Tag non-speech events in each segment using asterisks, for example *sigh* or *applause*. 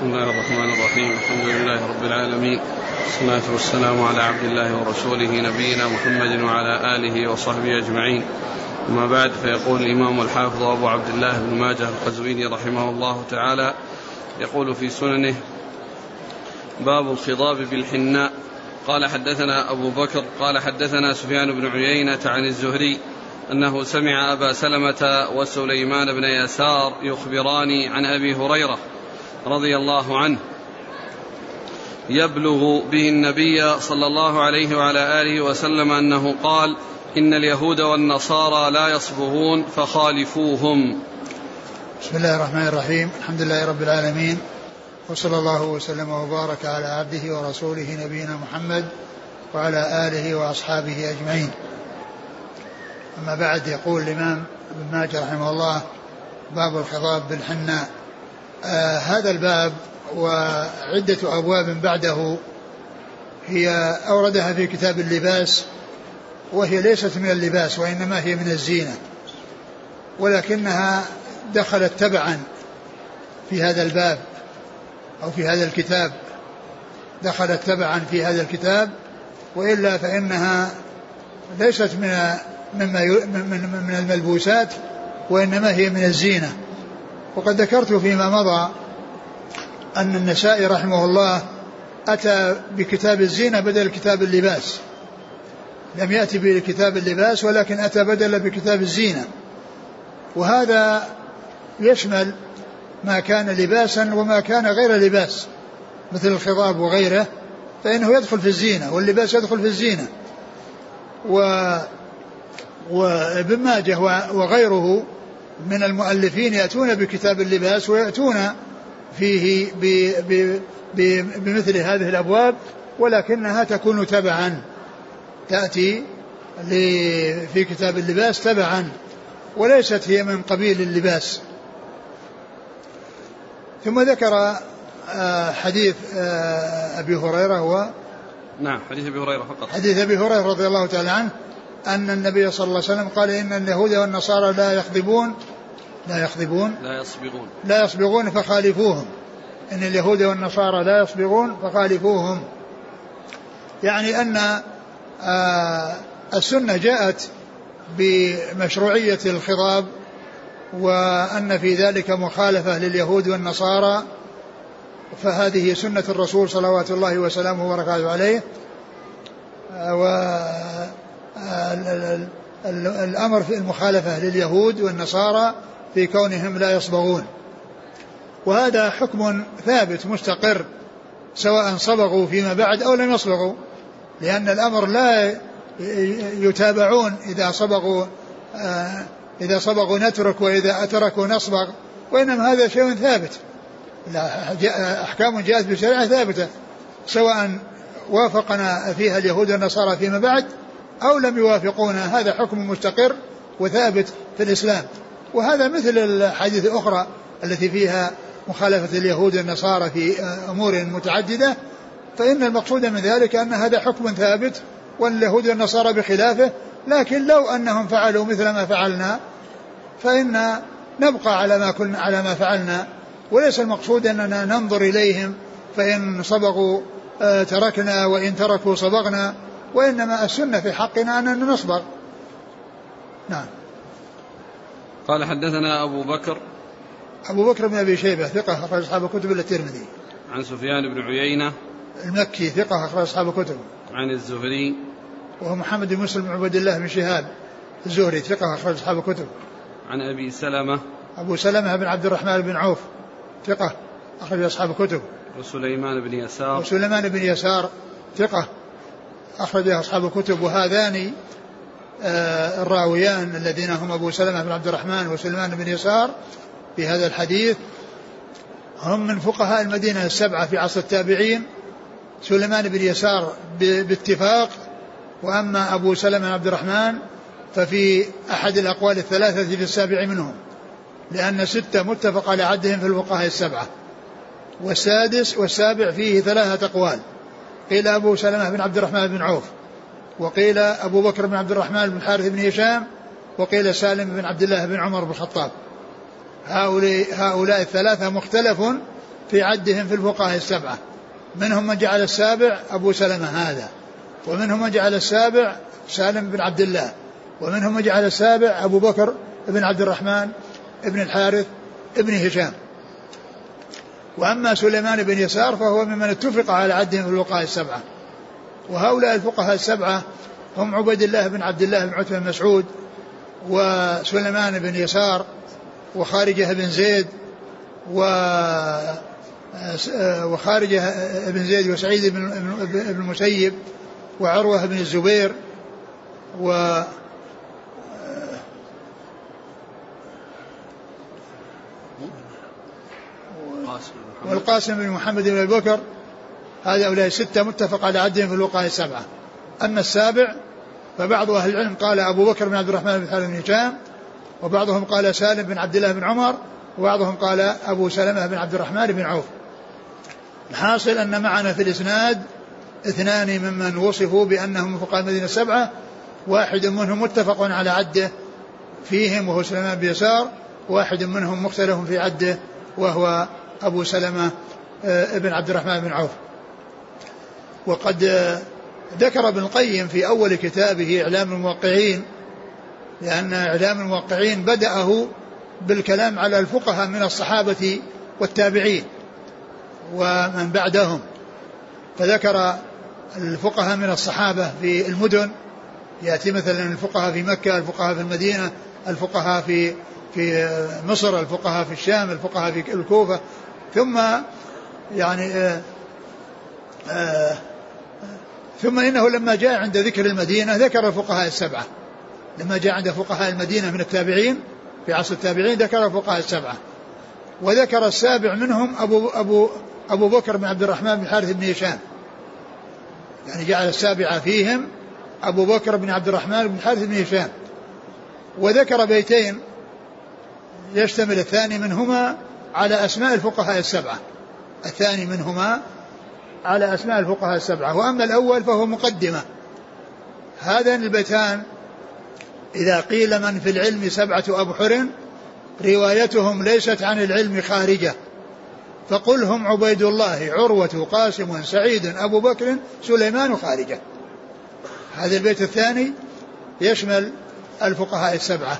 بسم الله الرحمن الرحيم. الحمد لله رب العالمين. والصلاة والسلام على عبد الله ورسوله نبينا محمد وعلى آله وصحبه أجمعين. أما بعد فيقول الإمام الحافظ أبو عبد الله بن ماجه القزويني رحمه الله تعالى يقول في سننه باب الخضاب بالحناء قال حدثنا أبو بكر قال حدثنا سفيان بن عيينة عن الزهري أنه سمع أبا سلمة وسليمان بن يسار يخبران عن أبي هريرة رضي الله عنه يبلغ به النبي صلى الله عليه وعلى آله وسلم أنه قال إن اليهود والنصارى لا يصبغون فخالفوهم. بسم الله الرحمن الرحيم. الحمد لله رب العالمين وصلى الله وسلم وبارك على عبده ورسوله نبينا محمد وعلى آله وأصحابه أجمعين. أما بعد يقول الإمام ابن ماجه رحمه الله باب الخضاب بالحناء. آه هذا الباب وعدة أبواب بعده هي أوردها في كتاب اللباس وهي ليست من اللباس وإنما هي من الزينة ولكنها دخلت تبعا في هذا الباب أو في هذا الكتاب. دخلت تبعا في هذا الكتاب وإلا فإنها ليست من مما من من الملبوسات وإنما هي من الزينة. وقد ذكرت فيما مضى أن النسائي رحمه الله أتى بكتاب الزينة بدل كتاب اللباس. لم يأتي بكتاب اللباس ولكن أتى بدل بكتاب الزينة. وهذا يشمل ما كان لباسا وما كان غير لباس مثل الخضاب وغيره فإنه يدخل في الزينة واللباس يدخل في الزينة. و وابن ماجه وغيره من المؤلفين يأتون بكتاب اللباس ويأتون فيه بمثل هذه الأبواب ولكنها تكون تبعا. تأتي في كتاب اللباس تبعا وليست هي من قبيل اللباس. ثم ذكر آه، حديث آه، أبي هريرة هو نعم حديث أبي هريرة فقط. حديث أبي هريرة رضي الله تعالى عنه أن النبي صلى الله عليه وسلم قال إن اليهود والنصارى لا يخضبون لا يخضبون لا يصبغون. لا يصبغون فخالفوهم. إن اليهود والنصارى لا يصبغون فخالفوهم. يعني أن آه السنة جاءت بمشروعية الخضاب وأن في ذلك مخالفة لليهود والنصارى فهذه سنة الرسول صلوات الله وسلامه وبركاته عليه. و الأمر في المخالفة لليهود والنصارى في كونهم لا يصبغون. وهذا حكم ثابت مستقر سواء صبغوا فيما بعد أو لم يصبغوا لأن الأمر لا يتابعون إذا صبغوا آه، إذا صبغوا نترك وإذا أتركوا نصبغ وإنما هذا شيء ثابت. أحكام جاءت بشريعة ثابتة سواء وافقنا فيها اليهود والنصارى فيما بعد أو لم يوافقونا هذا حكم مستقر وثابت في الإسلام. وهذا مثل الحديث الأخرى التي فيها مخالفة اليهود والنصارى في أمور متعددة فإن المقصود من ذلك أن هذا حكم ثابت واليهود والنصارى بخلافه لكن لو أنهم فعلوا مثل ما فعلنا فإن نبقى على ما كنا على ما فعلنا. وليس المقصود أننا ننظر إليهم فإن صبغوا آه، تركنا وإن تركوا صبغنا وإنما السنة في حقنا أننا نصبر. نعم. قال حدثنا أبو بكر أبو بكر بن أبي شيبة ثقة أخرج أصحاب الكتب إلا الترمذي. عن سفيان بن عيينة المكي ثقة أخرج أصحاب الكتب. عن الزهري وهو محمد بن مسلم بن عبد الله بن شهاب الزهري ثقة أخرج أصحاب الكتب. عن أبي سلمة أبو سلمة بن عبد الرحمن بن عوف ثقة أخرج أصحاب الكتب. وسليمان بن يسار وسليمان بن يسار ثقة أخرجه أصحاب الكتب. وهذان الراويان الذين هم أبو سلمة بن عبد الرحمن وسلمان بن يسار في هذا الحديث هم من فقهاء المدينة السبعة في عصر التابعين سليمان بن يسار باتفاق وأما أبو سلمة بن عبد الرحمن ففي أحد الأقوال الثلاثة في السابع منهم لأن ستة متفق على عدهم في الفقهاء السبعة والسادس والسابع فيه ثلاثة أقوال قيل أبو سلمة بن عبد الرحمن بن عوف. وقيل أبو بكر بن عبد الرحمن بن الحارث بن هشام وقيل سالم بن عبد الله بن عمر بن الخطاب. هؤلاء, هؤلاء الثلاثة مختلف في عدهم في الفقهاء السبعة. منهم من جعل السابع أبو سلمة هذا ومنهم من جعل السابع سالم بن عبد الله ومنهم من جعل السابع أبو بكر بن عبد الرحمن بن الحارث بن هشام. وأما سليمان بن يسار فهو ممن اتفق على عدهم في الفقهاء السبعة. وهؤلاء الفقهاء السبعة هم عبيد الله بن عبد الله بن عتبة بن مسعود وسليمان بن يسار وخارجة بن زيد و وخارجة بن زيد وسعيد بن المسيب وعروة بن الزبير و والقاسم بن محمد بن أبي بكر هؤلاء الستة متفق على عدهم في الوقاية السبعة. أما السابع فبعض أهل العلم قال أبو بكر بن عبد الرحمن بن حارث بن هشام وبعضهم قال سالم بن عبد الله بن عمر وبعضهم قال أبو سلمة بن عبد الرحمن بن عوف. الحاصل أن معنا في الإسناد اثنان ممن وصفوا بأنهم فقهاء المدينة السبعة واحد منهم متفق على عدة فيهم وهو سلمان بن يسار واحد منهم مختلف في عدة وهو أبو سلمة آه، بن عبد الرحمن بن عوف. وقد ذكر ابن القيم في أول كتابه إعلام الموقعين لأن إعلام الموقعين بدأه بالكلام على الفقهاء من الصحابة والتابعين ومن بعدهم. فذكر الفقهاء من الصحابة في المدن يأتي مثلا الفقهاء في مكة الفقهاء في المدينة الفقهاء في في مصر الفقهاء في الشام الفقهاء في الكوفة ثم يعني آه، آه، ثم إنه لما جاء عند ذكر المدينة ذكر الفقهاء السبعة. لما جاء عند فقهاء المدينة من التابعين في عصر التابعين ذكر الفقهاء السبعة. وذكر السابع منهم أبو أبو أبو بكر بن عبد الرحمن بن الحارث بن هشام. يعني جعل السابعة فيهم أبو بكر بن عبد الرحمن بن الحارث بن هشام. وذكر بيتين يشتمل الثاني منهما على أسماء الفقهاء السبعة. الثاني منهما على أسماء الفقهاء السبعة وأما الأول فهو مقدمة. هذان البيتان إذا قيل من في العلم سبعة أبحر روايتهم ليست عن العلم خارجة. فقل هم عبيد الله عروة قاسم سعيد أبو بكر سليمان خارجة. هذا البيت الثاني يشمل الفقهاء السبعة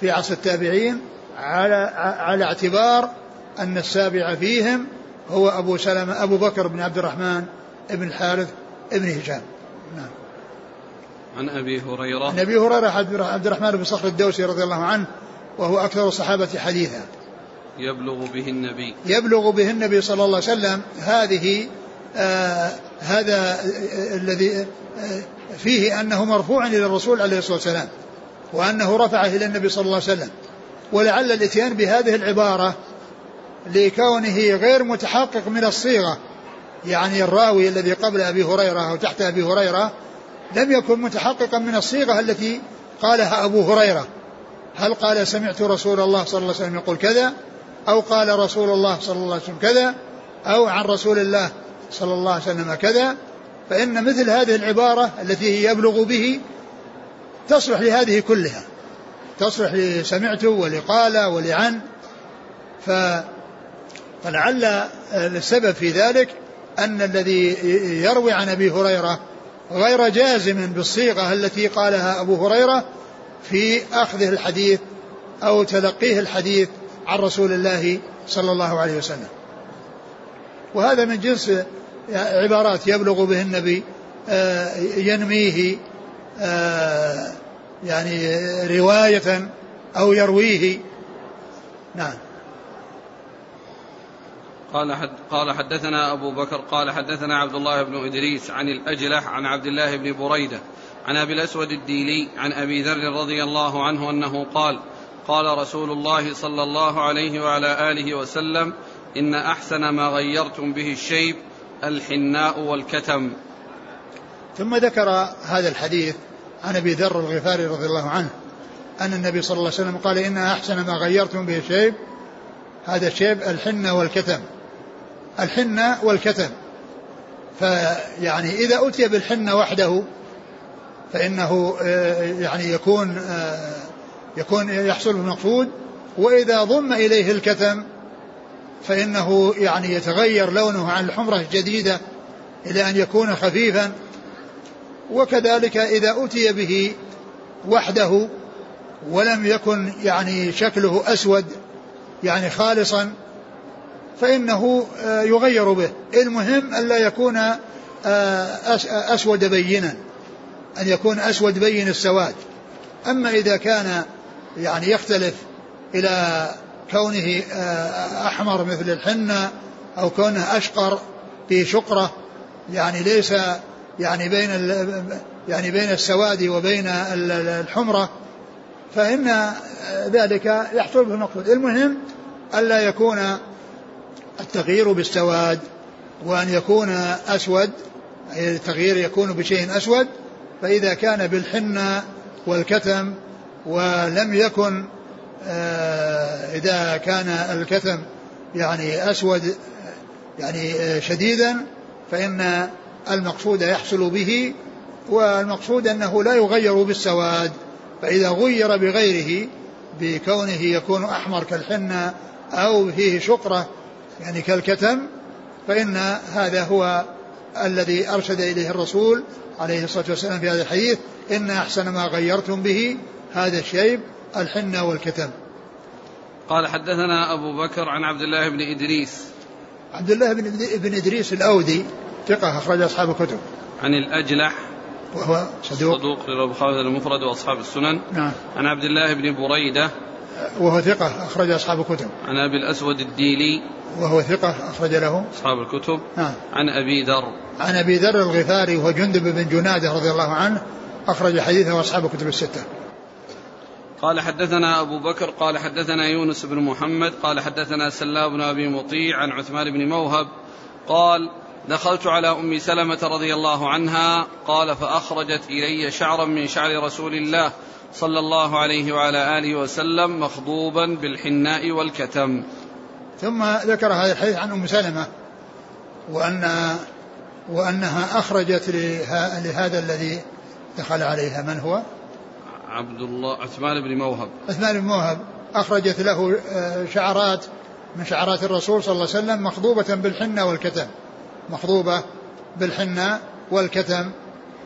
في عصر التابعين على على اعتبار أن السابع فيهم هو أبو سلمة أبو بكر بن عبد الرحمن بن الحارث بن هشام. نعم. عن أبي هريرة. عن أبي هريرة عبد الرحمن بن صخر الدوسي رضي الله عنه وهو أكثر الصحابة حديثا. يبلغ به النبي. يبلغ به النبي صلى الله عليه وسلم هذه آه هذا آه الذي آه فيه أنه مرفوع إلى الرسول عليه الصلاة والسلام وأنه رفعه إلى النبي صلى الله عليه وسلم. ولعل الإتيان بهذه العبارة لكونه غير متحقق من الصيغة. يعني الراوي الذي قبل أبي هريرة أو تحت أبي هريرة لم يكن متحققا من الصيغة التي قالها أبو هريرة. هل قال سمعت رسول الله صلى الله عليه وسلم يقول كذا؟ أو قال رسول الله صلى الله عليه وسلم كذا؟ أو عن رسول الله صلى الله عليه وسلم كذا؟ فإن مثل هذه العبارة التي يبلغ به تصلح لهذه كلها. تصلح لسمعت ولقال ولعن. ف فلعل السبب في ذلك أن الذي يروي عن أبي هريرة غير جازم بالصيغة التي قالها أبو هريرة في أخذه الحديث أو تلقيه الحديث عن رسول الله صلى الله عليه وسلم. وهذا من جنس عبارات يبلغ به النبي آه، ينميه آه، يعني رواية أو يرويه. نعم. قال حد قال حدثنا أبو بكر قال حدثنا عبد الله بن إدريس عن الأجلح عن عبد الله بن بريدة عن أبي الأسود الديلي عن أبي ذر رضي الله عنه أنه قال قال رسول الله صلى الله عليه وعلى آله وسلم إن أحسن ما غيرتم به الشيب الحناء والكتم. ثم ذكر هذا الحديث عن أبي ذر الغفاري رضي الله عنه أن النبي صلى الله عليه وسلم قال إن أحسن ما غيرتم به الشيب هذا الشيب الحنة والكتم. الحنة والكتم. فيعني إذا أتي بالحنة وحده فإنه آه، يعني يكون آه، يكون يحصل المقصود. وإذا ضم إليه الكتم فإنه يعني يتغير لونه عن الحمرة الجديدة إلى أن يكون خفيفا. وكذلك إذا أتي به وحده ولم يكن يعني شكله أسود يعني خالصا فإنه آه، يغير به. المهم ألا يكون آه، أسود بينا أن يكون أسود بين السواد. أما إذا كان يعني يختلف إلى كونه آه، أحمر مثل الحنة أو كونه أشقر في شقرة يعني ليس يعني بين يعني بين السواد وبين الحمرة فإن ذلك يحصل به المقصود المهم ألا يكون التغيير بالسواد وأن يكون أسود التغيير يكون بشيء أسود فإذا كان بالحنة والكتم ولم يكن آه، إذا كان الكتم يعني أسود يعني آه، شديدا فإن المقصود يحصل به والمقصود أنه لا يغير بالسواد فإذا غير بغيره بكونه يكون أحمر كالحنة أو فيه شقرة يعني كالكتم فإن هذا هو الذي أرشد إليه الرسول عليه الصلاة والسلام في هذا الحديث إن أحسن ما غيرتم به هذا الشيب الحنة والكتم. قال حدثنا أبو بكر عن عبد الله بن إدريس. عبد الله بن, بن إدريس الأودي ثقة أخرج أصحاب الكتب. عن الأجلح. وهو صدوق. صدوق البخاري المفرد وأصحاب السنن. نعم. عن عبد الله بن بريدة. وهو ثقة أخرج أصحاب الكتب. عن أبي الأسود الديلي. وهو ثقة أخرج له. أصحاب الكتب. نعم. عن أبي ذر. عن أبي ذر الغفاري وهو جندب بن جنادة رضي الله عنه أخرج حديثه أصحاب الكتب الستة. قال حدثنا أبو بكر قال حدثنا يونس بن محمد قال حدثنا سلام بن أبي مطيع عن عثمان بن موهب قال دخلت على أم سلمة رضي الله عنها قال فأخرجت إلي شعرا من شعر رسول الله صلى الله عليه وعلى آله وسلم مخضوبا بالحناء والكتم. ثم ذكر هذا الحديث عن أم سلمة وان وأنها أخرجت لهذا الذي دخل عليها من هو؟ عبد الله عثمان بن موهب عثمان بن موهب أخرجت له آه، شعرات من شعرات الرسول صلى الله عليه وسلم مخضوبة بالحنة والكتم مخضوبة بالحنة والكتم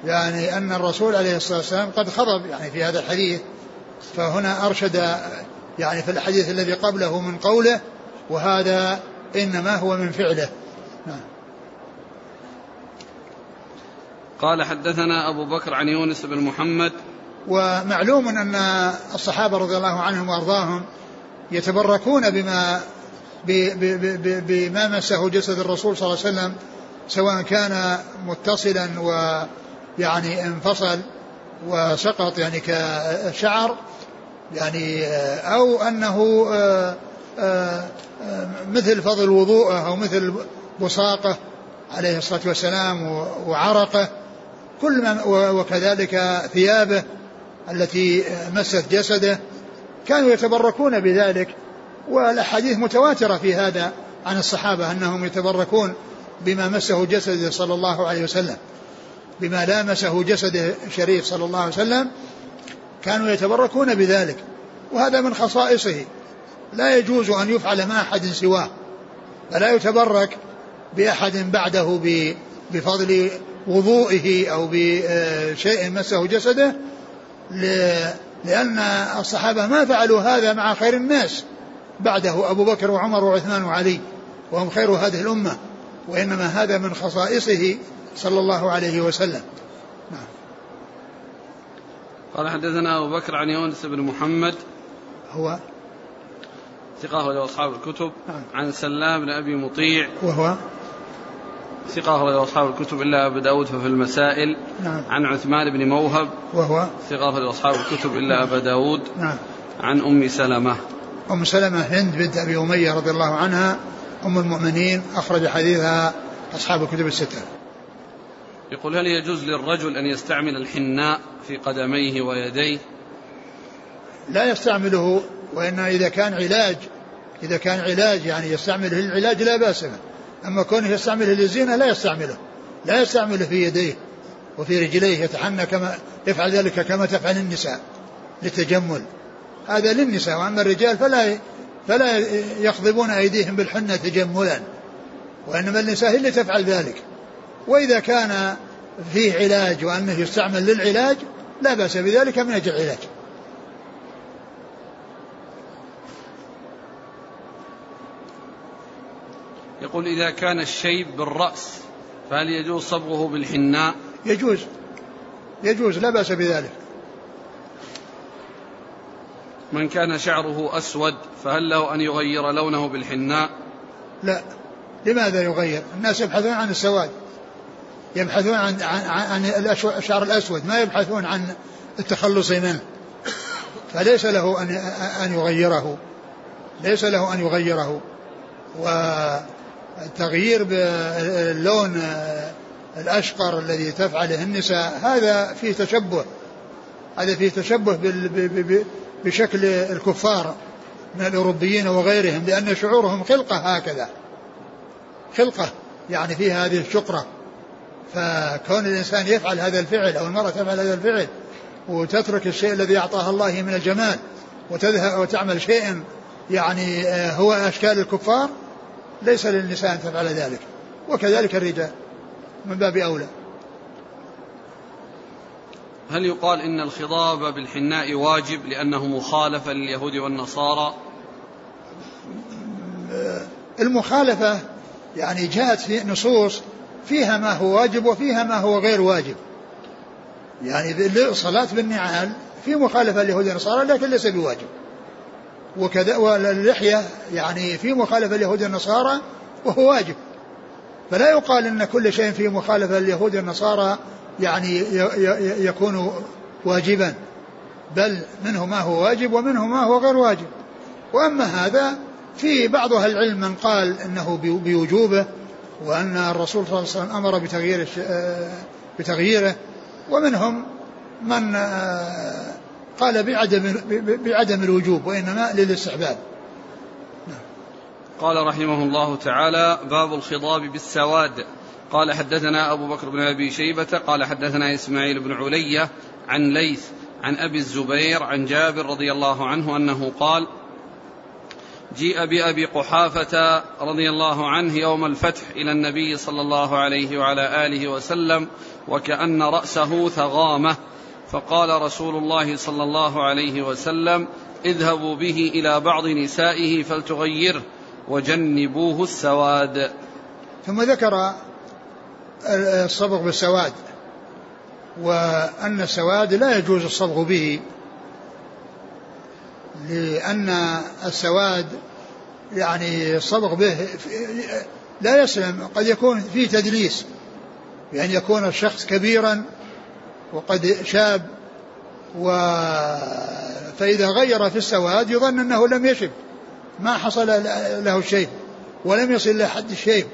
يعني أن الرسول عليه الصلاة والسلام قد خضب يعني في هذا الحديث فهنا أرشد يعني في الحديث الذي قبله من قوله وهذا إنما هو من فعله نعم. قال حدثنا أبو بكر عن يونس بن محمد ومعلوم أن الصحابة رضي الله عنهم وأرضاهم يتبركون بما بما مسه جسد الرسول صلى الله عليه وسلم سواء كان متصلا ويعني انفصل وسقط يعني كشعر يعني أو أنه آه، آه، مثل فضل وضوءه أو مثل بصاقه عليه الصلاة والسلام وعرقه كل ما وكذلك ثيابه التي مست جسده كانوا يتبركون بذلك. والأحاديث متواترة في هذا عن الصحابة أنهم يتبركون بما مسه جسده صلى الله عليه وسلم. بما لامسه جسده الشريف صلى الله عليه وسلم كانوا يتبركون بذلك. وهذا من خصائصه. لا يجوز أن يفعل مع أحد سواه. فلا يتبرك بأحد بعده بفضل وضوئه أو بشيء مسه جسده لأن الصحابة ما فعلوا هذا مع خير الناس. بعده أبو بكر وعمر وعثمان وعلي وهم خير هذه الأمة وإنما هذا من خصائصه صلى الله عليه وسلم نعم. قال حدثنا أبو بكر عن يونس بن محمد هو ثقة له أصحاب الكتب نعم. عن سلام بن أبي مطيع وهو ثقة له أصحاب الكتب إلا أبو داود ففي المسائل نعم. عن عثمان بن موهب وهو ثقة له أصحاب الكتب إلا أبا داود نعم. عن أم سلمة أم سلمة هند بنت أبي أمية رضي الله عنها أم المؤمنين أخرج حديثها أصحاب الكتب الستة. يقول هل يجوز للرجل أن يستعمل الحناء في قدميه ويديه؟ لا يستعمله وإن إذا كان علاج إذا كان علاج يعني يستعمله للعلاج لا بأس به. أما كونه يستعمله للزينة لا يستعمله لا يستعمله في يديه وفي رجليه يتحنى كما يفعل ذلك كما تفعل النساء للتجمل. هذا للنساء وأما الرجال فلا فلا يخضبون أيديهم بالحنة تجملا وإنما النساء هي اللي تفعل ذلك. وإذا كان فيه علاج وأنه يستعمل للعلاج لا بأس بذلك من أجل العلاج. يقول إذا كان الشيب بالرأس فهل يجوز صبغه بالحناء؟ يجوز. يجوز لا بأس بذلك. من كان شعره أسود فهل له أن يغير لونه بالحناء؟ لا. لماذا يغير؟ الناس يبحثون عن السواد. يبحثون عن عن, عن الشعر الأسود ما يبحثون عن التخلص منه. فليس له أن أن يغيره. ليس له أن يغيره. والتغيير باللون الأشقر الذي تفعله النساء هذا فيه تشبه. هذا فيه تشبه بشكل الكفار من الأوروبيين وغيرهم لأن شعورهم خلقة هكذا. خلقة يعني فيها هذه الشقرة. فكون الإنسان يفعل هذا الفعل أو المرأة تفعل هذا الفعل وتترك الشيء الذي أعطاها الله من الجمال وتذهب وتعمل شيئا يعني آه، هو أشكال الكفار ليس للنساء أن تفعل ذلك. وكذلك الرجال من باب أولى. هل يقال إن الخضاب بالحناء واجب لأنه مخالفة لليهود والنصارى؟ المخالفة يعني جاءت في نصوص فيها ما هو واجب وفيها ما هو غير واجب. يعني الصلاة بالنعال في مخالفة لليهود والنصارى لكن ليس بواجب. وكذا واللحية يعني في مخالفة لليهود والنصارى وهو واجب. فلا يقال إن كل شيء فيه مخالفة لليهود والنصارى يعني يكون واجبا. بل منه ما هو واجب ومنه ما هو غير واجب. وأما هذا في بعض أهل العلم من قال إنه بوجوبه وأن الرسول صلى الله عليه وسلم أمر بتغيير بتغييره. ومنهم من قال بعدم بعدم الوجوب وإنما للاستحباب. قال رحمه الله تعالى باب الخضاب بالسواد. قال حدثنا أبو بكر بن أبي شيبة قال حدثنا إسماعيل بن علية عن ليث عن أبي الزبير عن جابر رضي الله عنه أنه قال جيء بأبي قحافة رضي الله عنه يوم الفتح إلى النبي صلى الله عليه وعلى آله وسلم وكأن رأسه ثغامة. فقال رسول الله صلى الله عليه وسلم اذهبوا به إلى بعض نسائه فلتغيره وجنبوه السواد. ثم ذكر الصبغ بالسواد وأن السواد لا يجوز الصبغ به لأن السواد يعني الصبغ به لا يسلم قد يكون فيه تدليس بأن يكون الشخص كبيرا وقد شاب و فإذا غير في السواد يظن أنه لم يشب ما حصل له الشيب ولم يصل إلى حد الشيء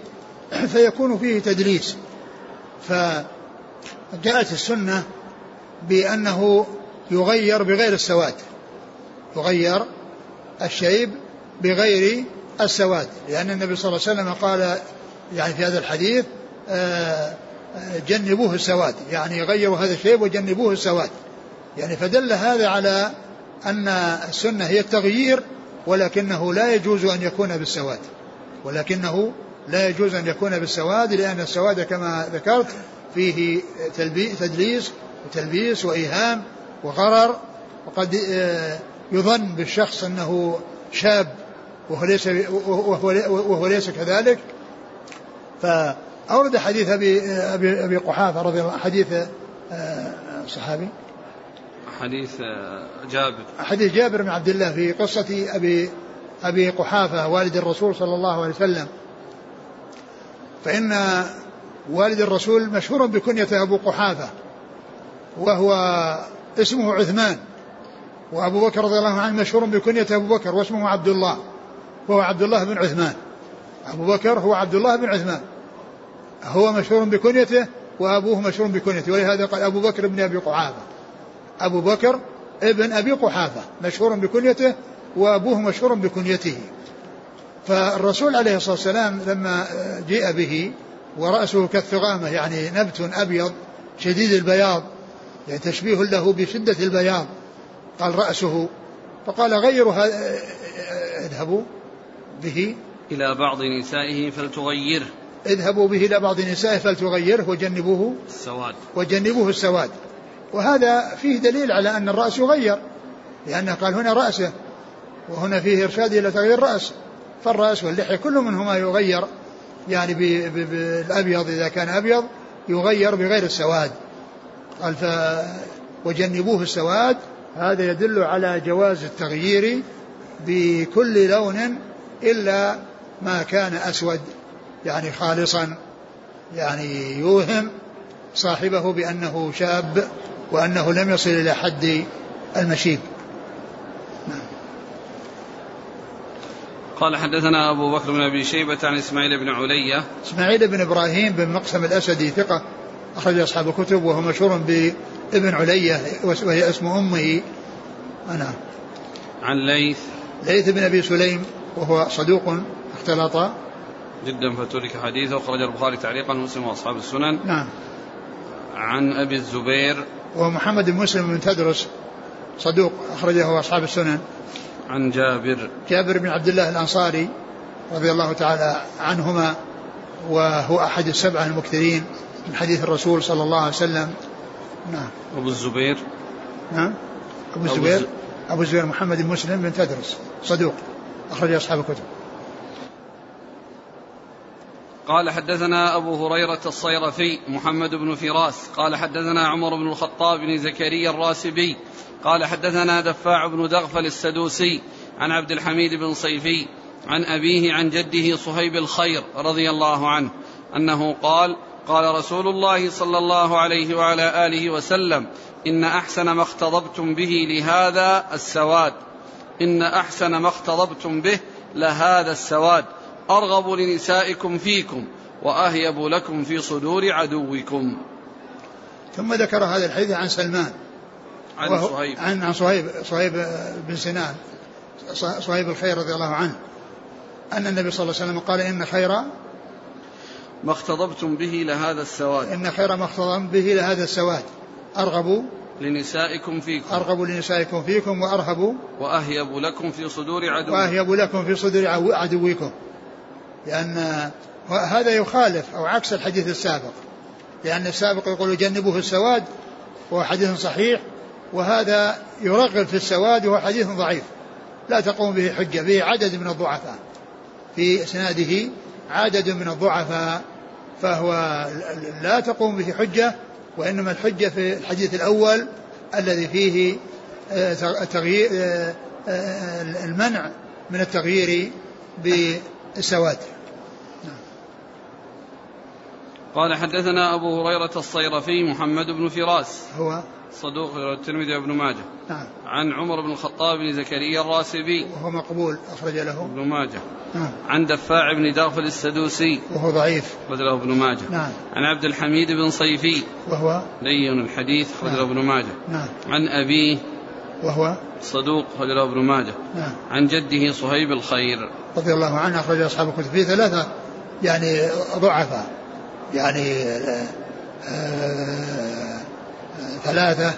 فيكون فيه تدليس. فجاءت السنة بأنه يغير بغير السواد يغير الشيب بغير السواد لأن النبي صلى الله عليه وسلم قال يعني في هذا الحديث آه، آه، جنبوه السواد يعني غيروا هذا الشيب وجنبوه السواد. يعني فدل هذا على أن السنة هي التغيير ولكنه لا يجوز أن يكون بالسواد ولكنه لا يجوز أن يكون بالسواد لأن السواد كما ذكرت فيه تدليس وتلبيس وإيهام وغرر. وقد آه، يظن بالشخص أنه شاب وهو ليس وهو, ليس كذلك. فأورد حديث أبي أبي أبي قحافة رضي الله حديث آه، صحابي؟ حديث آه، جابر. حديث جابر بن عبد الله في قصة أبي أبي قحافة والد الرسول صلى الله عليه وسلم. فإن والد الرسول مشهور بكنية أبو قحافة وهو اسمه عثمان وأبو بكر رضي الله عنه مشهور بكنية أبو بكر واسمه عبد الله وهو عبد الله بن عثمان. أبو بكر هو عبد الله بن عثمان. هو مشهور بكنيته وأبوه مشهور بكنيته ولهذا قال أبو بكر بن أبي قحافة. أبو بكر ابن أبي قحافة مشهور بكنيته وأبوه مشهور بكنيته. فالرسول عليه الصلاة والسلام لما جيء به ورأسه كالثغامة يعني نبت أبيض شديد البياض يعني تشبيه له بشدة البياض قال رأسه فقال غيروا اذهبوا به إلى بعض نسائه فلتغيره. اذهبوا به إلى بعض نسائه فلتغيره وجنبوه السواد. وجنبوه السواد. وهذا فيه دليل على أن الرأس يغير لأنه قال هنا رأسه وهنا فيه إرشاد إلى تغيير الرأس. فالرأس واللحية كل منهما يغير يعني بالأبيض إذا كان أبيض يغير بغير السواد. قال وجنبوه السواد هذا يدل على جواز التغيير بكل لون إلا ما كان أسود يعني خالصا يعني يوهم صاحبه بأنه شاب وأنه لم يصل إلى حد المشيب. قال حدثنا أبو بكر بن أبي شيبة عن إسماعيل بن علية إسماعيل بن إبراهيم بن مقسم الأسدي ثقة أخرج أصحاب الكتب وهو مشهور بابن علية وهي اسم أمه. أنا. عن ليث. ليث بن أبي سليم وهو صدوق اختلط. جدا فترك حديثه أخرج البخاري تعليقا ومسلم وأصحاب السنن. نعم. عن أبي الزبير. ومحمد بن مسلم بن تدرس صدوق أخرجه أصحاب السنن. عن جابر. جابر بن عبد الله الأنصاري رضي الله تعالى عنهما وهو أحد السبعة المكثرين من حديث الرسول صلى الله عليه وسلم. نعم. أبو الزبير. نعم. أبو الزبير. أبو الزبير محمد بن مسلم بن تدرس صدوق أخرج أصحاب الكتب. قال حدثنا أبو هريرة الصيرفي محمد بن فراس. قال حدثنا عمر بن الخطاب بن زكريا الراسبي قال حدثنا دفاع بن دغفل السدوسي عن عبد الحميد بن صيفي عن أبيه عن جده صهيب الخير رضي الله عنه أنه قال قال رسول الله صلى الله عليه وعلى آله وسلم إن أحسن ما اختضبتم به لهذا السواد. إن أحسن ما اختضبتم به لهذا السواد. أرغب لنسائكم فيكم وأهيب لكم في صدور عدوكم. ثم ذكر هذا الحديث عن سلمان. عن صهيب. عن عن صهيب صهيب بن سنان صهيب الخير رضي الله عنه أن النبي صلى الله عليه وسلم قال إن خير ما اختضبتم به لهذا السواد. إن خير ما اختضبتم به لهذا السواد. أرغب لنسائكم فيكم. أرغب لنسائكم فيكم وأرهب وأهيب لكم في صدور عدوكم. وأهيب لكم في صدور عدوكم. لأن هذا يخالف أو عكس الحديث السابق. لأن السابق يقول جنبوه السواد وهو حديث صحيح وهذا يرغب في السواد وهو حديث ضعيف. لا تقوم به حجة به عدد من الضعفاء. في إسناده عدد من الضعفاء فهو لا تقوم به حجة وإنما الحجة في الحديث الأول الذي فيه آه، آه، آه، المنع من التغيير بالسواد. قال حدثنا أبو هريرة الصيرفي محمد بن فراس. هو صدوق الترمذي وابن ماجه. نعم. عن عمر بن الخطاب بن زكريا الراسبي. وهو مقبول أخرج له. ابن ماجه. نعم. عن دفاع بن دغفل السدوسي. وهو ضعيف. أخرج له ابن ماجه. نعم. عن عبد الحميد بن صيفي. وهو؟ لين الحديث أخرج له نعم. ابن ماجه. نعم. عن أبيه. وهو؟ صدوق أخرج له ابن ماجه. نعم. عن جده صهيب الخير. رضي الله عنه أخرج أصحاب الكتب. في ثلاثة يعني ضعفاء. يعني آه، آه، ثلاثة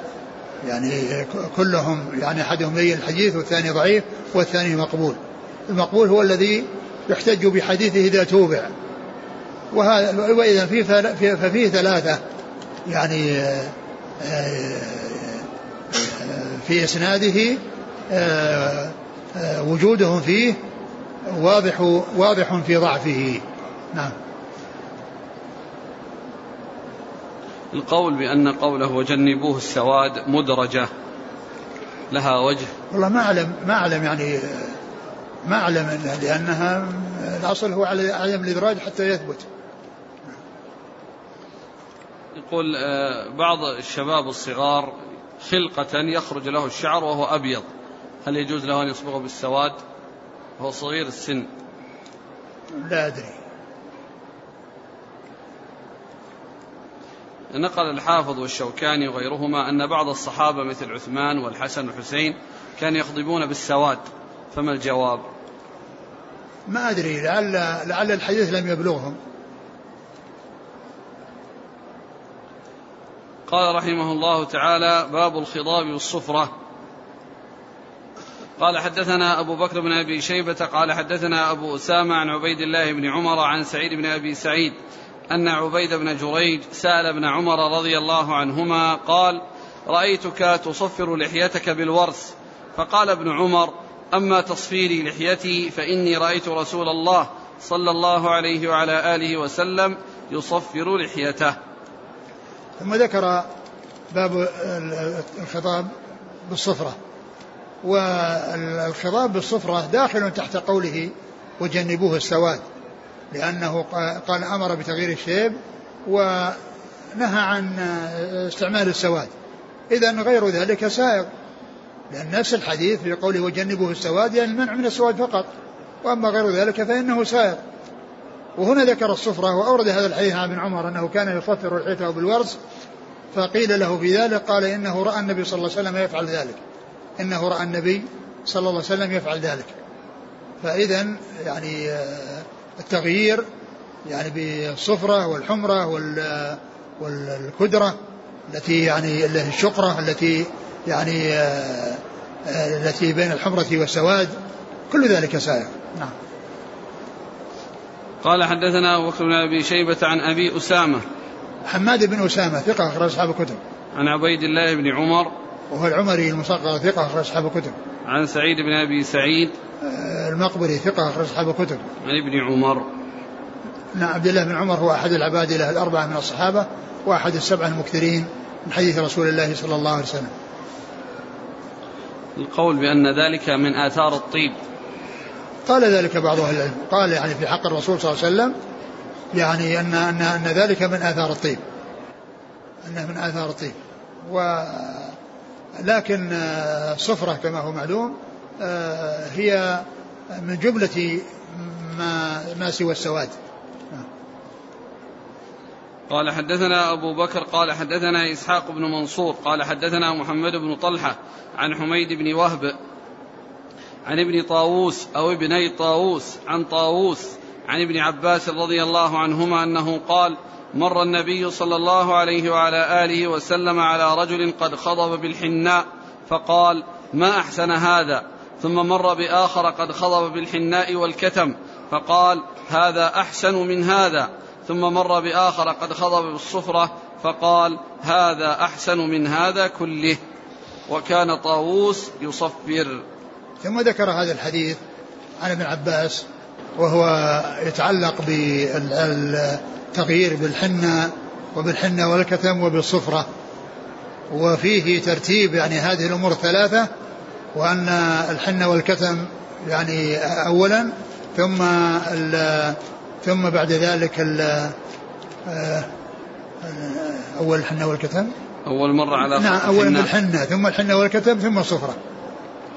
يعني كلهم يعني أحدهم بين الحديث والثاني ضعيف والثاني مقبول. المقبول هو الذي يحتج بحديثه إذا توبع. وهذا وإذا في ففيه ثلاثة يعني آه، في إسناده وجودهم فيه واضح واضح في ضعفه. نعم. القول بأن قوله وجنبوه السواد مدرجة لها وجه. والله ما أعلم ما أعلم يعني ما أعلم لأنها الأصل هو على عدم الإدراج حتى يثبت. يقول آه، بعض الشباب الصغار خلقة يخرج له الشعر وهو أبيض. هل يجوز له أن يصبغه بالسواد؟ وهو صغير السن. لا أدري. نقل الحافظ والشوكاني وغيرهما أن بعض الصحابة مثل عثمان والحسن والحسين كانوا يخضبون بالسواد فما الجواب؟ ما أدري لعل, لعل الحديث لم يبلغهم. قال رحمه الله تعالى باب الخضاب والصفرة. قال حدثنا أبو بكر بن أبي شيبة قال حدثنا أبو أسامة عن عبيد الله بن عمر عن سعيد بن أبي سعيد أن عبيد بن جريج سأل ابن عمر رضي الله عنهما قال رأيتك تصفر لحيتك بالورس فقال ابن عمر أما تصفيري لحيتي فإني رأيت رسول الله صلى الله عليه وعلى آله وسلم يصفر لحيته ثم ذكر باب الخطاب بالصفرة. والخطاب بالصفرة داخل تحت قوله وجنبوه السواد لأنه قال أمر بتغيير الشيب ونهى عن استعمال السواد. إذا غير ذلك سائغ لأن نفس الحديث في قوله وجنبوه السواد يعني المنع من السواد فقط. وأما غير ذلك فإنه سائغ. وهنا ذكر الصفرة وأورد هذا الحديث عن ابن عمر أنه كان يصفر الحيث بالورس فقيل له في ذلك قال إنه رأى النبي صلى الله عليه وسلم يفعل ذلك. إنه رأى النبي صلى الله عليه وسلم يفعل ذلك. فإذا يعني آه، التغيير يعني بالصفرة والحمرة والكدرة التي يعني الشقرة التي يعني آه، التي بين الحمرة والسواد كل ذلك سائر. نعم. قال حدثنا أبو بكر بن أبي شيبة عن أبي أسامة. حماد بن أسامة ثقة أخرج أصحاب الكتب. عن عبيد الله بن عمر. وهو العمري المصغر ثقة أخرج أصحاب الكتب. عن سعيد بن أبي سعيد آه، المقبري ثقة أخرج أصحاب الكتب. عن ابن عمر. نعم عبد الله بن عمر هو أحد العبادلة الأربعة من الصحابة وأحد السبعة المكثرين من حديث رسول الله صلى الله عليه وسلم. القول بأن ذلك من آثار الطيب. قال ذلك بعض أهل العلم. قال يعني في حق الرسول صلى الله عليه وسلم يعني أن أن أن ذلك من آثار الطيب. أنه من آثار الطيب. و لكن الصفرة كما هو معلوم هي من جملة ما ما سوى السواد. قال حدثنا أبو بكر قال حدثنا إسحاق بن منصور قال حدثنا محمد بن طلحة عن حميد بن وهب عن ابن طاووس أو ابني طاووس عن طاووس عن ابن عباس رضي الله عنهما أنه قال مر النبي صلى الله عليه وعلى آله وسلم على رجل قد خضب بالحناء فقال ما أحسن هذا؟ ثم مر بآخر قد خضب بالحناء والكتم فقال هذا أحسن من هذا. ثم مر بآخر قد خضب بالصفرة فقال هذا أحسن من هذا كله. وكان طاووس يصفر. ثم ذكر هذا الحديث عن ابن عباس وهو يتعلق بالتغيير بالحنة وبالحنة والكتم وبالصفرة. وفيه ترتيب يعني هذه الأمور الثلاثة وأن الحنة والكتم يعني أولا ثم ثم بعد ذلك آه، أول الحنة والكتم. أول مرة على نعم أولا بالحنة ثم الحنة والكتم ثم الصفرة.